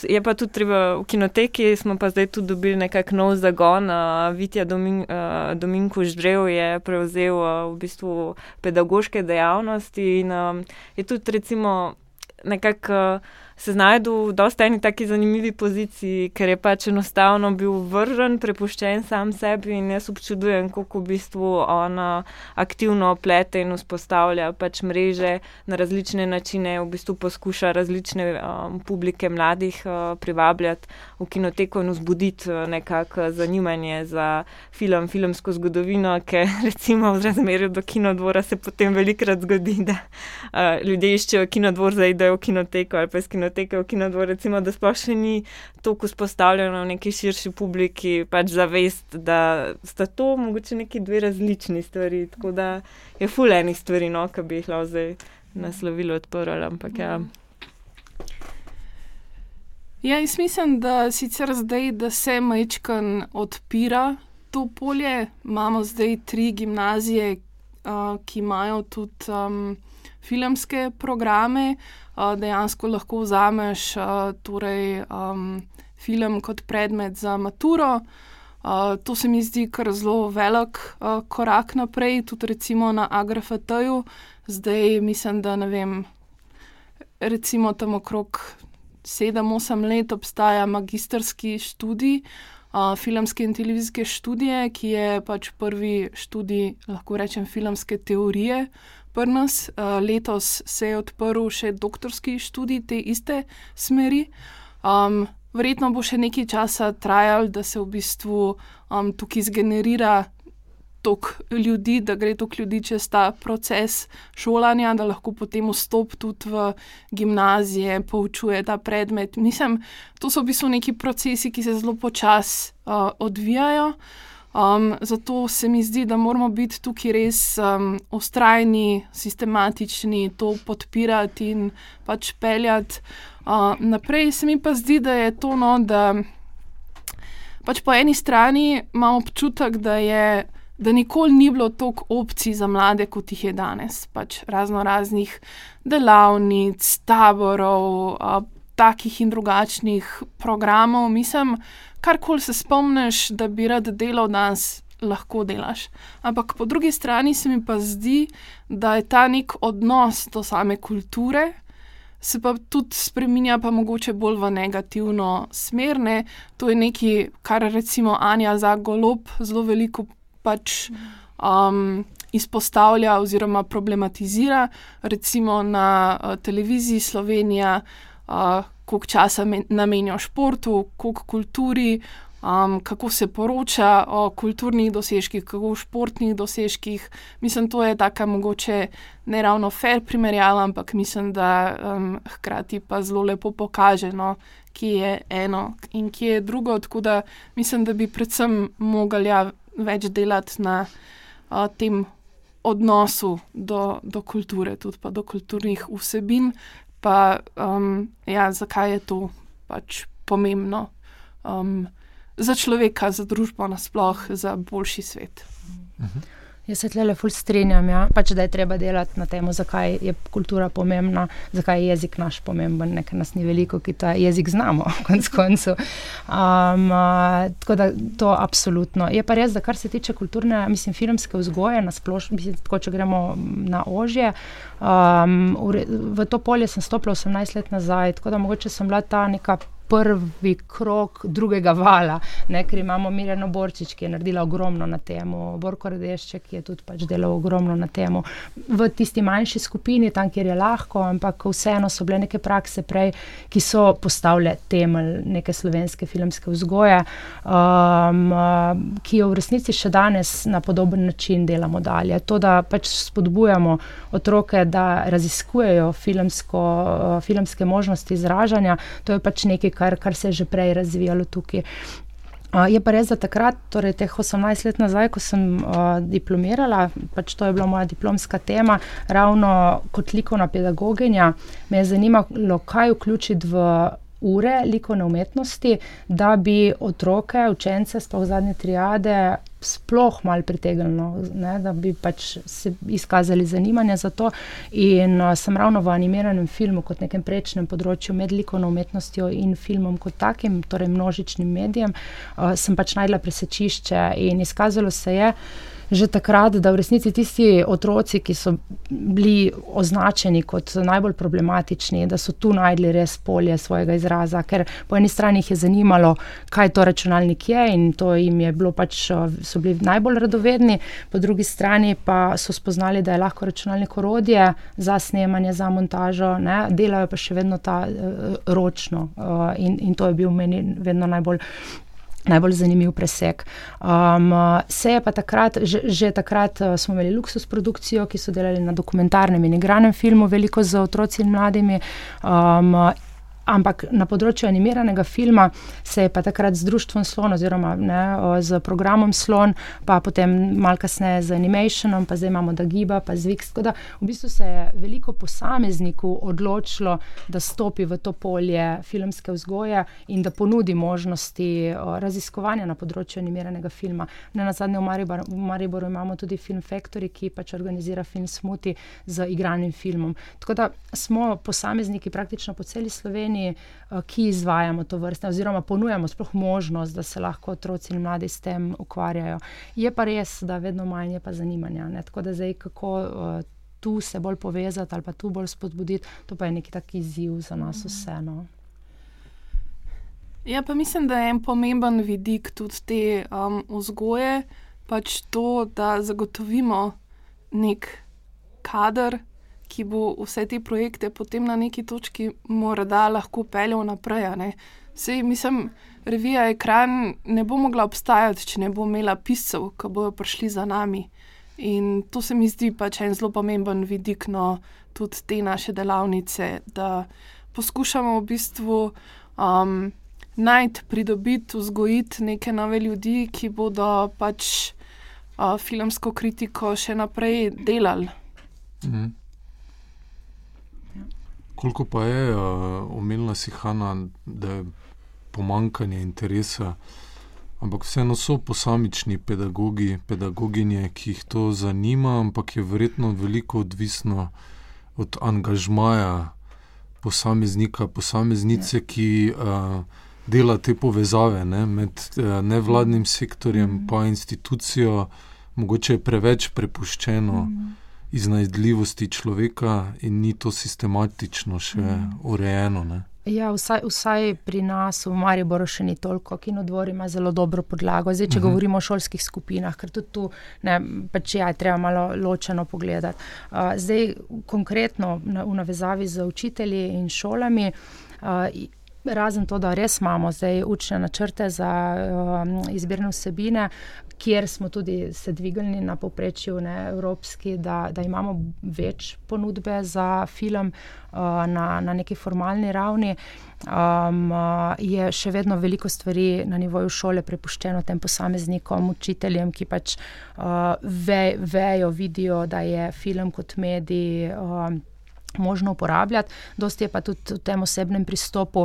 Je pa tudi treba v kinoteki, smo pa zdaj tudi dobili nekakšen nov zagon. Uh, Vitja Domin, uh, Dominko Ždrev je prevzel uh, v bistvu pedagoške dejavnosti in um, je tudi recimo nekako se znajdu v dosta eni taki zanimivi poziciji, ker je pač enostavno bil vržen, prepuščen sam sebi in jaz občudujem, kako v bistvu ona aktivno plete in vzpostavlja pač mreže na različne načine, v bistvu poskuša različne um, publike mladih uh, privabljati v kinoteko in vzbuditi uh, nekako zanimanje za film, filmsko zgodovino, ker *laughs* recimo v razmerju do kinodvora se potem velikrat zgodi, da uh, ljudje iščejo kinodvor, zaidejo v kinoteko ali pa iz kinoteko kinoteke, v kinodvoru, recimo, da sploh še ni tako vzpostavljeno v neki širši publiki, pač zavest, da sta to mogoče neki dve različni stvari. Tako da je fulejnih stvari, no, ki bi jih lahko zdaj naslovili odprl. Ampak ja. Ja, jaz mislim, da sicer zdaj, da se majčkan odpira to polje, imamo zdaj tri gimnazije, uh, ki imajo tudi um, filmske programe. Dejansko lahko vzameš torej, um, film kot predmet za maturo. Uh, to se mi zdi kar zelo velik uh, korak naprej, tudi recimo na AGRFT-ju. Zdaj mislim, da ne vem, recimo tam okrog 7-8 let obstaja magistrski študij, uh, filmske in televizijske študije, ki je pač prvi študij, lahko rečem, filmske teorije. Pri nas. Uh, letos se je odprl še doktorski študij te iste smeri. Um, verjetno bo še nekaj časa trajalo, da se v bistvu um, tukaj zgenerira tok ljudi, da gre tok ljudi čez ta proces šolanja, da lahko potem vstop tudi v gimnazije, poučuje ta predmet. Mislim, to so v bistvu neki procesi, ki se zelo počasi uh, odvijajo. Um, zato se mi zdi, da moramo biti tukaj res um, ustrajni, sistematični, to podpirati in pač peljati. Uh, naprej se mi pa zdi, da je to no, da pač po eni strani imam občutek, da, je, da nikoli ni bilo toliko opcij za mlade, kot jih je danes. Pač razno raznih delavnic, taborov, uh, takih in drugačnih programov. Mislim, karkoli se spomniš, da bi rad delal danes. Lahko delaš. Ampak po drugi strani se mi pa zdi, da je ta nek odnos do same kulture, se pa tudi spremenja, pa mogoče bolj v negativno smer. Ne? To je nekaj, kar recimo Anja za golob zelo veliko pač. Um, Izpostavlja oziroma problematizira, recimo na uh, televiziji Slovenija, uh, koliko časa namenja športu, koliko kulturi, um, kako se poroča o kulturnih dosežkih, kako o športnih dosežkih. Mislim, to je tako mogoče ne ravno fair primerjava, ampak mislim, da um, hkrati pa zelo lepo pokaže, no, kje je eno in kje je drugo. Tako da mislim, da bi predvsem mogli ja, več delati na uh, tem. Odnosu do, do kulture, tudi do kulturnih vsebin, pa um, ja, zakaj je to pač pomembno. Um, za človeka, za družbo nasplošno, za boljši svet. Mhm. Jaz se tle ful strinjam, ja. pač, da je treba delati na tem, zakaj je kultura pomembna, zakaj je jezik naš pomemben, ne, ker nas ni veliko, ki ta jezik znamo, *laughs* konc koncu. Um, uh, tako da to absolutno. Je pa res, da kar se tiče kulturne, mislim, filmske vzgoje, na splošno, tako če gremo na ožje. Um, v, v to polje sem stopila 18 let nazaj, tako da mogoče sem bila ta neka prvi krok drugega vala, ne, ker imamo Mirjano Borčič, ki je naredila ogromno na tem, Borko Redešče, ki je tudi pač delal ogromno na tem. V tisti manjši skupini, tam, kjer je lahko, ampak vseeno so bile neke prakse prej, ki so postavile temelj neke slovenske filmske vzgoje, um, ki jo v resnici še danes na podoben način delamo dalje. To, da pač spodbujamo otroke, da raziskujejo filmsko, uh, filmske možnosti izražanja, to je pač nekaj, kar, kar se je že prej razvijalo tukaj. Je pa res, da takrat, torej teh 18 let nazaj, ko sem uh, diplomirala, pač to je bila moja diplomska tema, ravno kot likovna pedagoginja, me je zanimalo, kaj vključiti v ure likovne umetnosti, da bi otroke, učence, sploh zadnje triade, sploh malo pritegnilo, da bi pač se izkazali zanimanje za to. In uh, sem ravno v animiranem filmu, kot nekem prečnem področju med likovno umetnostjo in filmom kot takim, torej množičnim medijem, uh, sem pač najdla presečišče in izkazalo se je že takrat, da v resnici tisti otroci, ki so bili označeni kot najbolj problematični, da so tu najdli res polje svojega izraza, ker po eni strani jih je zanimalo, kaj to računalnik je in to jim je bilo pač, so bili najbolj radovedni, po drugi strani pa so spoznali, da je lahko računalnik orodje za snemanje, za montažo, ne? delajo pa še vedno ta uh, ročno uh, in, in to je bil meni vedno najbolj najbolj zanimiv presek. Um, se je pa takrat, že, že takrat uh, smo imeli luksus produkcijo, ki so delali na dokumentarnem in igranem filmu, veliko za otroci in mladimi. Um, Ampak na področju animiranega filma se je pa takrat z Društvom Slon, oziroma ne, z programom Slon, pa potem malo kasneje z Animationom, pa zdaj imamo Dagiba, pa Zvix. Tako da v bistvu se je veliko posameznikov odločilo, da stopi v to polje filmske vzgoje in da ponudi možnosti raziskovanja na področju animiranega filma. Ne na zadnje v Mariboru, v Mariboru imamo tudi Film Factory, ki pač organizira film Smuti z igranim filmom. Tako da smo posamezniki praktično po celi Sloveniji. Sloveniji, eh, ki izvajamo to vrste, oziroma ponujamo sploh možnost, da se lahko otroci in mladi s tem ukvarjajo. Je pa res, da vedno manj je pa zanimanja. Ne? Tako da zdaj, kako uh, tu se bolj povezati ali pa tu bolj spodbuditi, to pa je neki taki izziv za nas mhm. vseeno. Ja, pa mislim, da je en pomemben vidik tudi te um, vzgoje, pač to, da zagotovimo nek kader, ki bo vse te projekte potem na neki točki morda lahko peljal naprej. Sej, mislim, revija Ekran ne bo mogla obstajati, če ne bo imela piscev, ki bodo prišli za nami. In to se mi zdi pač en zelo pomemben vidik no, tudi te naše delavnice, da poskušamo v bistvu um, najti, pridobiti, vzgojiti neke nove ljudi, ki bodo pač uh, filmsko kritiko še naprej delali. Mhm. Koliko pa je uh, omenila si Hanna, da je pomankanje interesa, ampak vseeno so posamični pedagogi, pedagoginje, ki jih to zanima, ampak je verjetno veliko odvisno od angažmaja posameznika, posameznice, ki uh, dela te povezave ne, med uh, nevladnim sektorjem in institucijo, mogoče je preveč prepuščeno. Mm iznajdljivosti človeka, in ni to sistematično še mm. urejeno. Ne? Ja, vsaj, vsaj pri nas v Mariboru še ni toliko, ki no dvori ima zelo dobro podlago. Zdaj, če uh mhm. -huh. govorimo o šolskih skupinah, ker tudi tu ne, pač ja, treba malo ločeno pogledati. Uh, zdaj, konkretno na, v navezavi z učitelji in šolami. Uh, Razen to, da res imamo zdaj učne načrte za um, izbirne vsebine, kjer smo tudi se dvignili na poprečju ne, evropski, da, da imamo več ponudbe za film uh, na, na neki formalni ravni. Um, je še vedno veliko stvari na nivoju šole prepuščeno tem posameznikom, učiteljem, ki pač uh, ve, vejo, vidijo, da je film kot medij. Uh, Možno uporabljati, dosti je pa tudi v tem osebnem pristopu,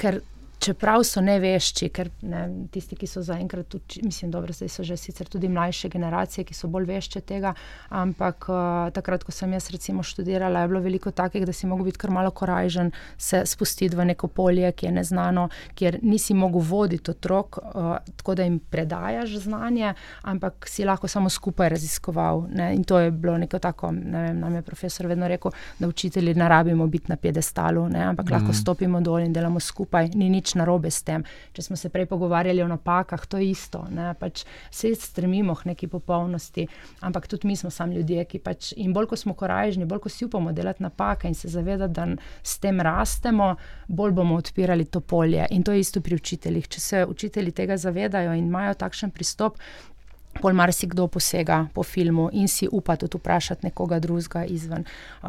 ker čeprav so nevešči, ker ne, tisti, ki so zaenkrat, mislim, da so že sicer tudi mlajše generacije, ki so bolj vešče tega, ampak uh, takrat, ko sem jaz recimo študirala, je bilo veliko takih, da si mogel biti kar malo korajžen, se spustiti v neko polje, ki je neznano, kjer nisi mogel voditi otrok, uh, tako da jim predajaš znanje, ampak si lahko samo skupaj raziskoval. Ne? In to je bilo neko tako, ne vem, nam je profesor vedno rekel, da učitelji ne rabimo biti na piedestalu, ne? ampak mm. lahko mhm. stopimo dol in delamo skupaj. Ni nič narobe s tem. Če smo se prej pogovarjali o napakah, to je isto. Pač vse stremimo k neki popolnosti, ampak tudi mi smo sami ljudje, ki pač in bolj ko smo korajžni, bolj ko si upamo delati napake in se zavedati, da s tem rastemo, bolj bomo odpirali to polje. In to je isto pri učiteljih. Če se učitelji tega zavedajo in imajo takšen pristop, Pol marsikdo posega po filmu in si upa tudi vprašati nekoga drugega izven.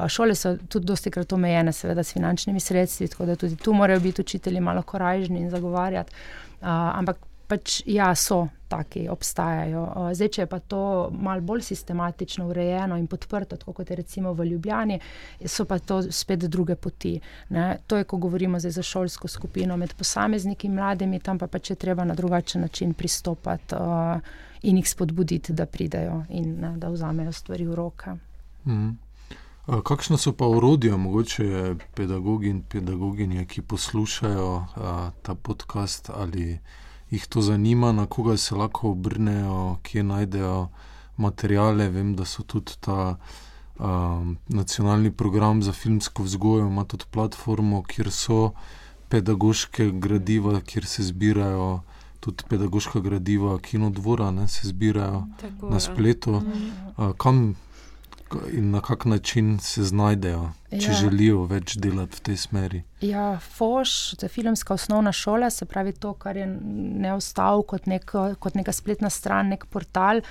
Šole so tudi dosti krat omejene, seveda, s finančnimi sredstvi, tako da tudi tu morajo biti učitelji malo korajžni in zagovarjati. Ampak pač ja, so taki, obstajajo. Zdaj, če je pa to malo bolj sistematično urejeno in podprto, kot je recimo v Ljubljani, so pa to spet druge poti. Ne? To je, ko govorimo za šolsko skupino med posamezniki in mladimi, tam pa pač je treba na drugačen način pristopati. Uh, in jih spodbuditi, da pridejo in ne, da vzamejo stvari v roke. Mm. Kakšno so pa urodja, mogoče pedagogi in pedagoginje, ki poslušajo a, ta podcast, ali jih to zanima, na koga se lahko obrnejo, kje najdejo materijale. Vem, da so tudi ta a, nacionalni program za filmsko vzgojo, ima tudi platformo, kjer so pedagoške gradiva, kjer se zbirajo tudi pedagoška gradiva, kinodvora, se zbirajo Tako, na spletu. Mm. Kam in na kak način se znajdejo, če ja. želijo več delati v tej smeri? Ja, FOŠ, to je filmska osnovna šola, se pravi to, kar je ne ostal kot, nek, kot neka spletna stran, nek portal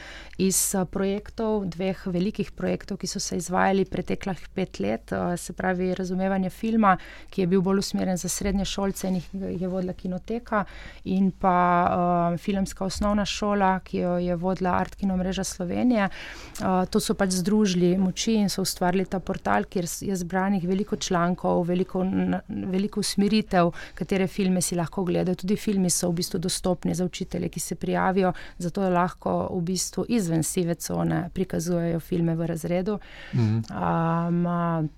iz eh, projektov, dveh velikih projektov, ki so se izvajali preteklih pet let, eh, se pravi razumevanje filma, ki je bil bolj usmerjen za srednje šolce in jih je vodila kinoteka, in pa uh, filmska osnovna šola, ki jo je vodila Art Kino mreža Slovenije. Uh, to so pač združili moči in so ustvarili ta portal, kjer je zbranih veliko člankov, veliko veliko usmeritev, katere filme si lahko gledajo. Tudi filmi so v bistvu dostopni za učitelje, ki se prijavijo, zato lahko v bistvu izven sive cone prikazujejo filme v razredu. Mhm. Um,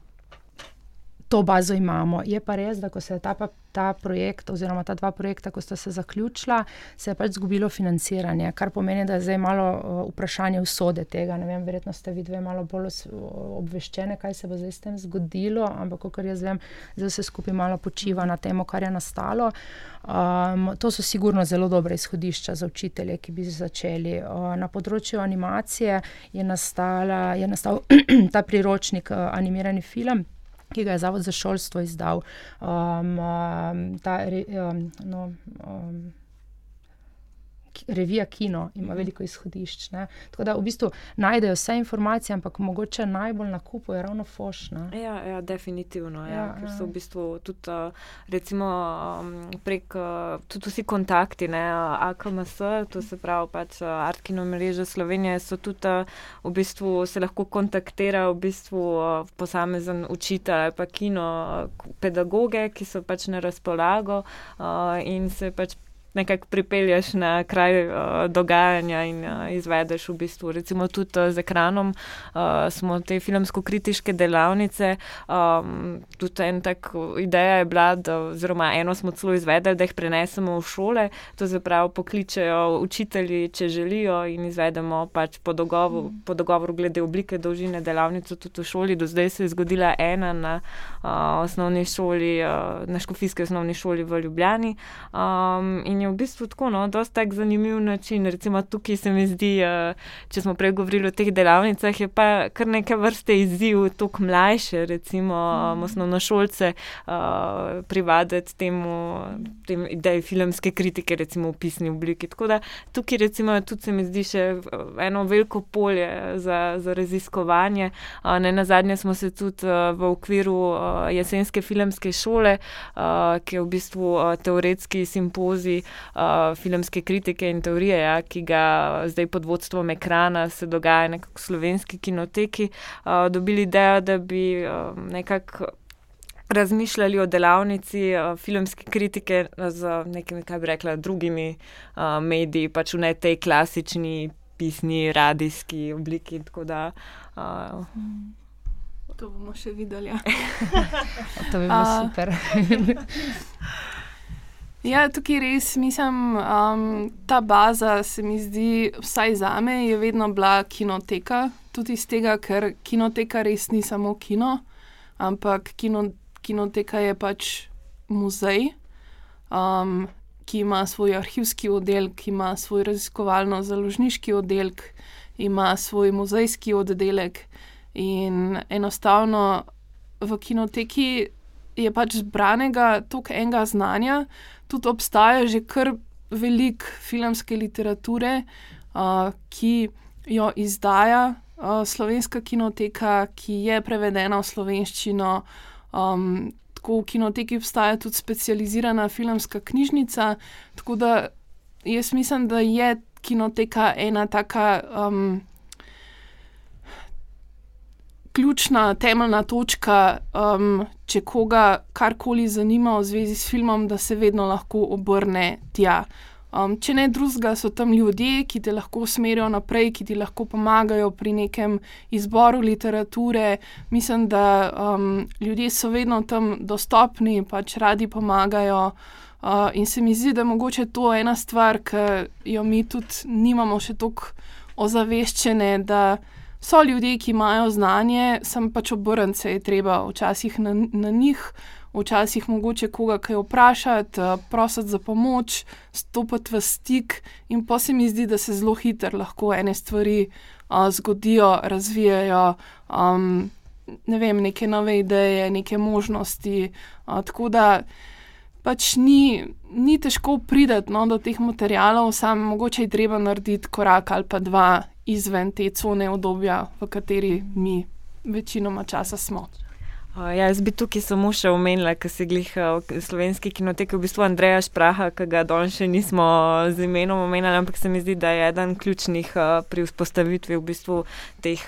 to bazo imamo. Je pa res, da ko se je ta, ta projekt, oziroma ta dva projekta, ko sta se zaključila, se je pač zgubilo financiranje, kar pomeni, da je zdaj malo uh, vprašanje usode tega. Ne vem, verjetno ste vi dve malo bolj obveščene, kaj se bo zdaj s tem zgodilo, ampak kar jaz vem, zdaj se skupaj malo počiva na tem, kar je nastalo. Um, to so sigurno zelo dobre izhodišča za učitelje, ki bi začeli. Uh, na področju animacije je, nastala, je nastal *clears throat* ta priročnik, uh, animirani film ki ga je Zavod za šolstvo izdal. Um, um, ta, um, no, um, revija Kino ima veliko izhodišč. Ne? Tako da v bistvu najdejo vse informacije, ampak mogoče najbolj na kupu je ravno fošna. Ja, ja, definitivno. Ja, ja, ker so v bistvu tudi recimo, prek tudi vsi kontakti, ne, AKMS, to se pravi pač Artkino mreže Slovenije, so tudi v bistvu se lahko kontaktira v bistvu posamezen učitelj pa kino pedagoge, ki so pač na razpolago in se pač nekako pripelješ na kraj uh, dogajanja in uh, izvedeš v bistvu. Recimo tudi uh, z ekranom uh, smo te filmsko-kritiške delavnice. Um, tudi en tak ideja je bila, da, oziroma eno smo celo izvedeli, da jih prenesemo v šole, to se pravi, pokličejo učitelji, če želijo in izvedemo pač po dogovoru, mm. po dogovoru glede oblike dolžine delavnice tudi v šoli. Do zdaj se je zgodila ena na uh, osnovni šoli, uh, na škofijski osnovni šoli v Ljubljani. Um, in je v bistvu tako, no, dosta tak zanimiv način. Recimo tukaj se mi zdi, uh, če smo prej govorili o teh delavnicah, je pa kar neke vrste izziv, tako mlajše, recimo mm. osnovno šolce, uh, eh, privaditi temu, tem ideji filmske kritike, recimo v pisni obliki. Tako da tukaj recimo tudi se mi zdi še eno veliko polje za, za raziskovanje. Uh, ne na zadnje smo se tudi uh, v okviru uh, jesenske filmske šole, uh, ki je v bistvu uh, teoretski simpozij, uh, filmske kritike in teorije, ja, ki ga zdaj pod vodstvom ekrana se dogaja nekako v slovenski kinoteki, uh, dobili idejo, da bi uh, nekako. Razmišljali o delavnici uh, filmske kritike z nekimi, kaj bi rekla, drugimi uh, mediji, pač v ne tej klasični pisni, radijski obliki. Da, uh, to bomo še videli. Ja. *laughs* to bi bilo uh, super. *laughs* Ja, tukaj res mislim, um, ta baza se mi zdi, vsaj za me, je vedno bila kinoteka. Tudi iz tega, ker kinoteka res ni samo kino, ampak kino, kinoteka je pač muzej, um, ki ima svoj arhivski oddelek, ima svoj raziskovalno-založniški oddelek, ima svoj muzejski oddelek. In enostavno v kinoteki je pač zbranega toliko enega znanja tudi obstaja že kar veliko filmske literature, uh, ki jo izdaja uh, slovenska kinoteka, ki je prevedena v slovenščino. Um, tako v kinoteki obstaja tudi specializirana filmska knjižnica. Tako da jaz mislim, da je kinoteka ena taka. Um, ključna, temeljna točka, um, če koga karkoli zanima v zvezi s filmom, da se vedno lahko obrne tja. Um, če ne drugega, so tam ljudje, ki te lahko usmerijo naprej, ki ti lahko pomagajo pri nekem izboru literature. Mislim, da um, ljudje so vedno tam dostopni, pač radi pomagajo. Uh, in se mi zdi, da je mogoče to ena stvar, ki jo mi tudi nimamo še tako ozaveščene so ljudje, ki imajo znanje, sem pač obrnjen, se je treba včasih na, na njih, včasih mogoče koga kaj vprašati, prositi za pomoč, stopiti v stik, in pa se mi zdi, da se zelo hitro lahko ene stvari uh, zgodijo, razvijajo. Um, ne vem, neke nove ideje, neke možnosti. Uh, tako da pač ni, ni težko priti no, do teh materijalov, samo mogoče je treba narediti korak ali pa dva izven te cone obdobja, v kateri mi večinoma časa smo. Ja, jaz bi tukaj samo še omenila, ker se glih v slovenski kinoteki, v bistvu Andreja Špraha, ki ga danes še nismo z imenom omenjali, ampak se mi zdi, da je eden ključnih pri vzpostavitvi v bistvu teh,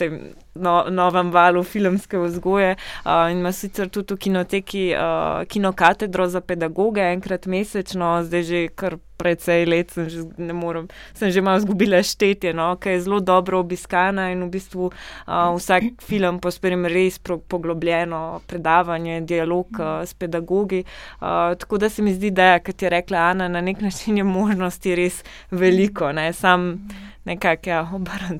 tem no, novem valu filmske vzgoje. Uh, in ima sicer tudi v kinoteki uh, kinokatedro za pedagoge, enkrat mesečno, zdaj že kar precej let, sem že, morem, sem že malo izgubila štetje, no, ki je zelo dobro obiskana in v bistvu uh, vsak film pospremi res poglobljeno predavanje, dialog uh, s pedagogi. Uh, tako da se mi zdi, da, kot je rekla Ana, na nek način je možnosti res veliko, ne, sam nekako ja,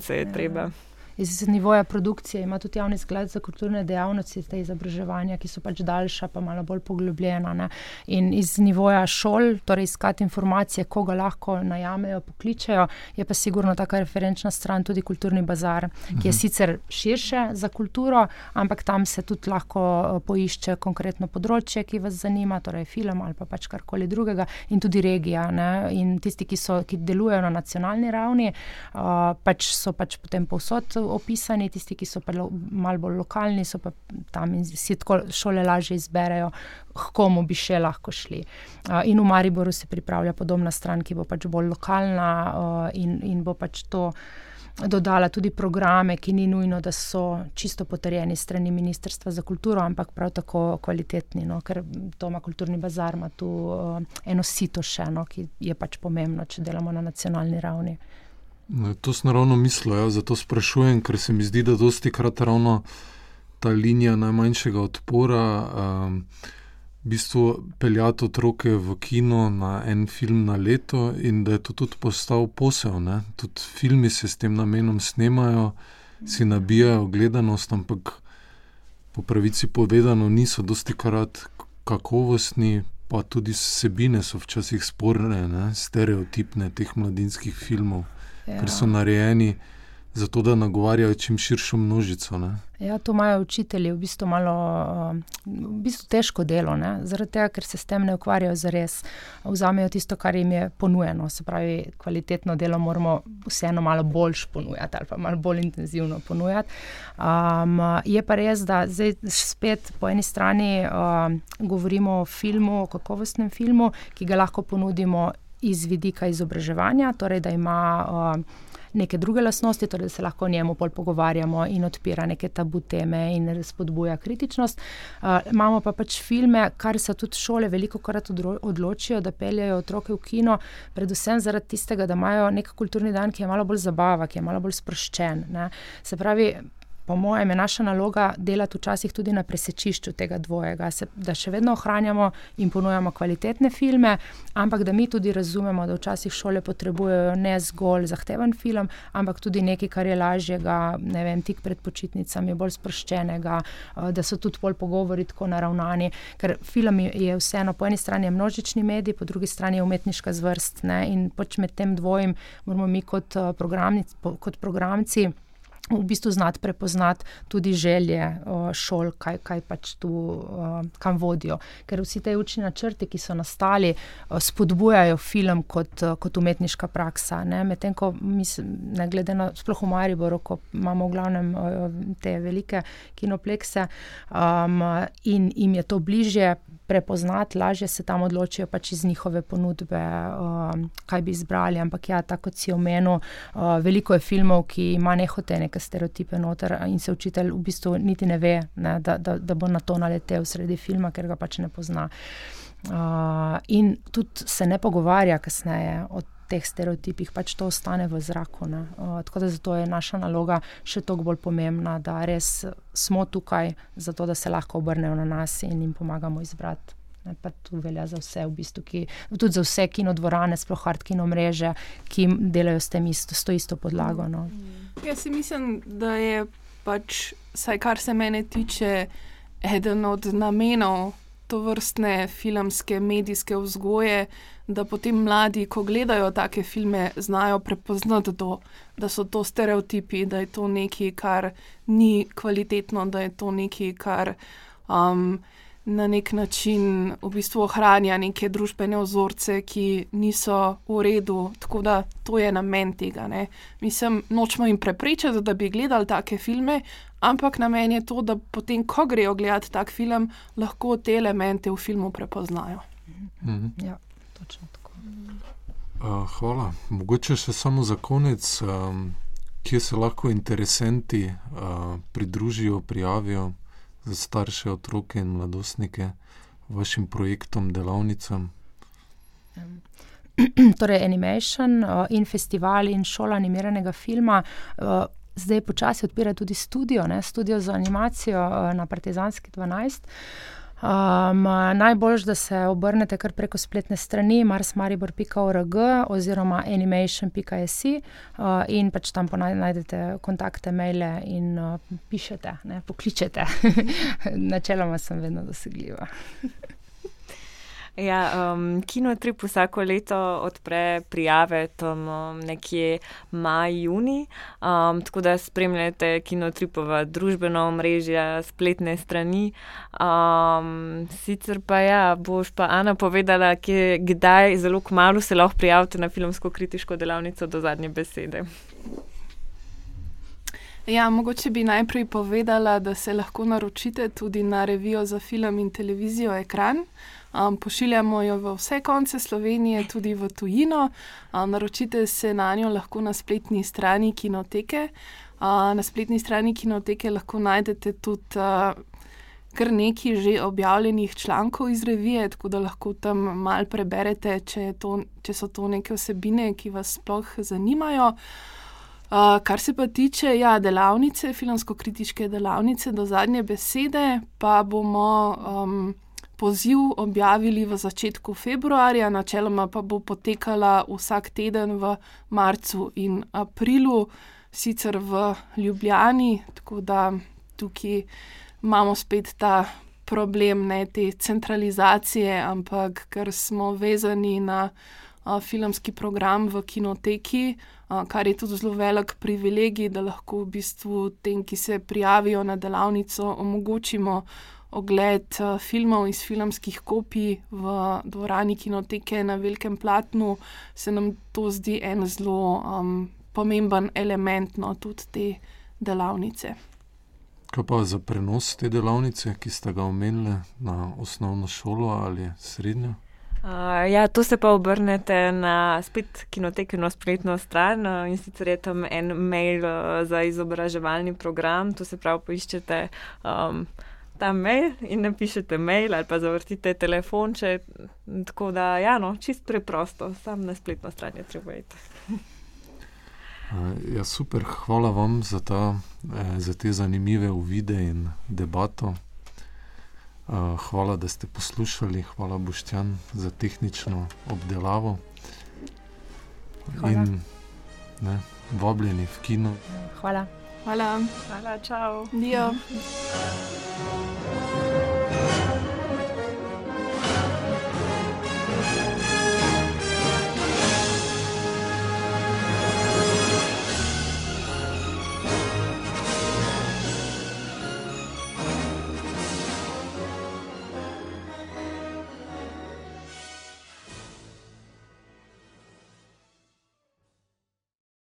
se je treba. Iz nivoja produkcije ima tudi javni sklad za kulturne dejavnosti, te izobraževanja, ki so pač daljša, pa malo bolj poglobljena. Ne. In iz nivoja šol, torej iskati informacije, koga lahko najamejo, pokličejo, je pa sigurno taka referenčna stran tudi kulturni bazar, ki je mhm. sicer širše za kulturo, ampak tam se tudi lahko eh, poišče konkretno področje, ki vas zanima, torej film ali pa pač karkoli drugega, in tudi regija. Ne. In tisti, ki, so, ki delujejo na nacionalni ravni, uh, pač so pač potem povsod opisani, tisti, ki so pa lo, malo bolj lokalni, so pa tam in si tako šole lažje izberejo, komu bi še lahko šli. Uh, in v Mariboru se pripravlja podobna stran, ki bo pač bolj lokalna uh, in, in bo pač to. Dodala tudi programe, ki ni nujno, da so čisto potrjeni strani Ministrstva za kulturo, ampak prav tako kvalitetni, no, ker to ima kulturni bazar, ima tu uh, eno sito še, no, ki je pač pomembno, če delamo na nacionalni ravni. To sem ravno mislil, ja, zato sprašujem, ker se mi zdi, da dosti krat ravno ta linija najmanjšega odpora, um, v bistvu peljati otroke v kino na en film na leto in da je to tudi postal posel. Ne? Tudi filmi se s tem namenom snemajo, si nabijajo gledanost, ampak po pravici povedano niso dosti krat kakovostni. Pa tudi vsebine so včasih sporne, ne? stereotipne teh mladinskih filmov ja. ker so narejeni zato, da nagovarjajo čim širšo množico. Ne? Ja, to imajo učitelji v bistvu malo v bistvu težko delo, ne? zaradi tega, ker se s tem ne ukvarjajo za res. Vzamejo tisto, kar jim je ponujeno, se pravi, kvalitetno delo moramo vseeno malo bolj ponujati ali pa malo bolj intenzivno ponujati. Um, je pa res, da zdaj spet po eni strani um, govorimo o filmu, o kakovostnem filmu, ki ga lahko ponudimo iz vidika izobraževanja, torej da ima uh, neke druge lastnosti, torej da se lahko o njemu bolj pogovarjamo in odpira neke tabu teme in spodbuja kritičnost. Uh, imamo pa pač filme, kar se tudi šole veliko krat odločijo, da peljajo otroke v kino, predvsem zaradi tistega, da imajo nek kulturni dan, ki je malo bolj zabava, ki je malo bolj sproščen. Ne. Se pravi, po mojem, je naša naloga delati včasih tudi na presečišču tega dvojega, se, da še vedno ohranjamo in ponujamo kvalitetne filme, ampak da mi tudi razumemo, da včasih šole potrebujejo ne zgolj zahteven film, ampak tudi nekaj, kar je lažjega, ne vem, tik pred počitnicami, bolj sproščenega, eh, da so tudi bolj pogovori tako naravnani. Ker film je vseeno, po eni strani je množični medij, po drugi strani je umetniška zvrst. Ne? In pač med tem dvojem moramo mi kot, uh, kot programci v bistvu znati prepoznati tudi želje šol, kaj, kaj pač tu kam vodijo. Ker vsi te učni načrti, ki so nastali, spodbujajo film kot, kot umetniška praksa. Medtem ko mislim, ne glede na sploh v Mariboru, ko imamo v glavnem te velike kinoplekse um, in jim je to bližje prepoznati, lažje se tam odločijo pač iz njihove ponudbe, uh, kaj bi izbrali. Ampak ja, tako kot si omenil, uh, veliko je filmov, ki ima nehote neke stereotipe noter in se učitelj v bistvu niti ne ve, ne, da, da, da bo na to naletel sredi filma, ker ga pač ne pozna. Uh, in tudi se ne pogovarja kasneje o teh stereotipih, pač to ostane v zraku. Uh, tako da zato je naša naloga še toliko bolj pomembna, da res smo tukaj, zato da se lahko obrnejo na nas in jim pomagamo izbrati. Ne, pa to velja za vse, v bistvu, ki, tudi za vse kinodvorane, sploh hard kino mreže, ki delajo s isto, s to isto podlago. No. Jaz si mislim, da je pač, saj kar se mene tiče, eden od namenov to vrstne filmske, medijske vzgoje, da potem mladi, ko gledajo take filme, znajo prepoznati, do, da so to stereotipi, da je to nekaj, kar ni kvalitetno, da je to nekaj, kar. Um, na nek način v bistvu ohranja neke družbene ozorce, ki niso v redu. Tako da to je namen tega. Ne. Mislim, nočemo jim preprečiti, da bi gledali take filme, ampak namen je to, da potem, ko grejo gledati tak film, lahko te elemente v filmu prepoznajo. Mhm. Ja, točno tako. Uh, hvala. Mogoče še samo za konec, um, kje se lahko interesenti uh, pridružijo, prijavijo za starše, otroke in mladostnike vašim projektom, delavnicam? *clears throat* Torej, animation uh, in festival in šola animiranega filma. Uh, zdaj počasi odpira tudi studio, ne, studio za animacijo uh, na Partizanski 12. Um, Najbolj, da se obrnete kar preko spletne strani marsmaribor.org oziroma animation.js uh, in pač tam najdete kontakte, maile in uh, pišete, ne, pokličete. *laughs* Načeloma sem vedno dosegljiva. Ja, um, Kinotrip vsako leto odpre prijave tam um, nekje maj, juni, um, tako da spremljate Kinotripova družbena omrežja, spletne strani. Um, sicer pa ja, boš pa Ana povedala, kje, kdaj zelo kmalo se lahko prijavite na filmsko kritiško delavnico do zadnje besede. Ja, mogoče bi najprej povedala, da se lahko naročite tudi na revijo za film in televizijo Ekran. Um, pošiljamo jo v vse konce Slovenije, tudi v tujino. Um, naročite se na njo lahko na spletni strani Kinoteke. Uh, na spletni strani Kinoteke lahko najdete tudi uh, kar nekaj že objavljenih člankov iz revije, tako da lahko tam malo preberete, če, to, če so to neke osebine, ki vas sploh zanimajo. Uh, kar se pa tiče ja, delavnice, filmsko-kritiške delavnice, do zadnje besede, pa bomo. Um, poziv objavili v začetku februarja, načeloma pa bo potekala vsak teden v marcu in aprilu, sicer v Ljubljani, tako da tukaj imamo spet ta problem ne te centralizacije, ampak ker smo vezani na a, filmski program v kinoteki. Kar je tudi zelo velik privilegij, da lahko v bistvu tem, ki se prijavijo na delavnico, omogočimo ogled uh, filmov iz filmskih kopij v dvorani kinoteke na velikem platnu, se nam to zdi en zelo um, pomemben element no, tudi te delavnice. Kaj pa za prenos te delavnice, ki ste ga omenili na osnovno šolo ali srednjo? Uh, ja, to se pa obrnete na spet kinotekno spletno stran uh, in sicer je tam en mail uh, za izobraževalni program, to se pravi, poiščete. Um, ta mail in napišete mail ali pa zavrtite telefon. Če, tako da, ja, no, čist preprosto, sam na spletno stran je treba iti. Ja, super, hvala vam za, ta, eh, za te zanimive uvide in debato. Hvala, da ste poslušali, hvala Boštjan za tehnično obdelavo. Hvala. In ne, vabljeni v kino. Hvala. Hvala. Hvala, čau. Dio.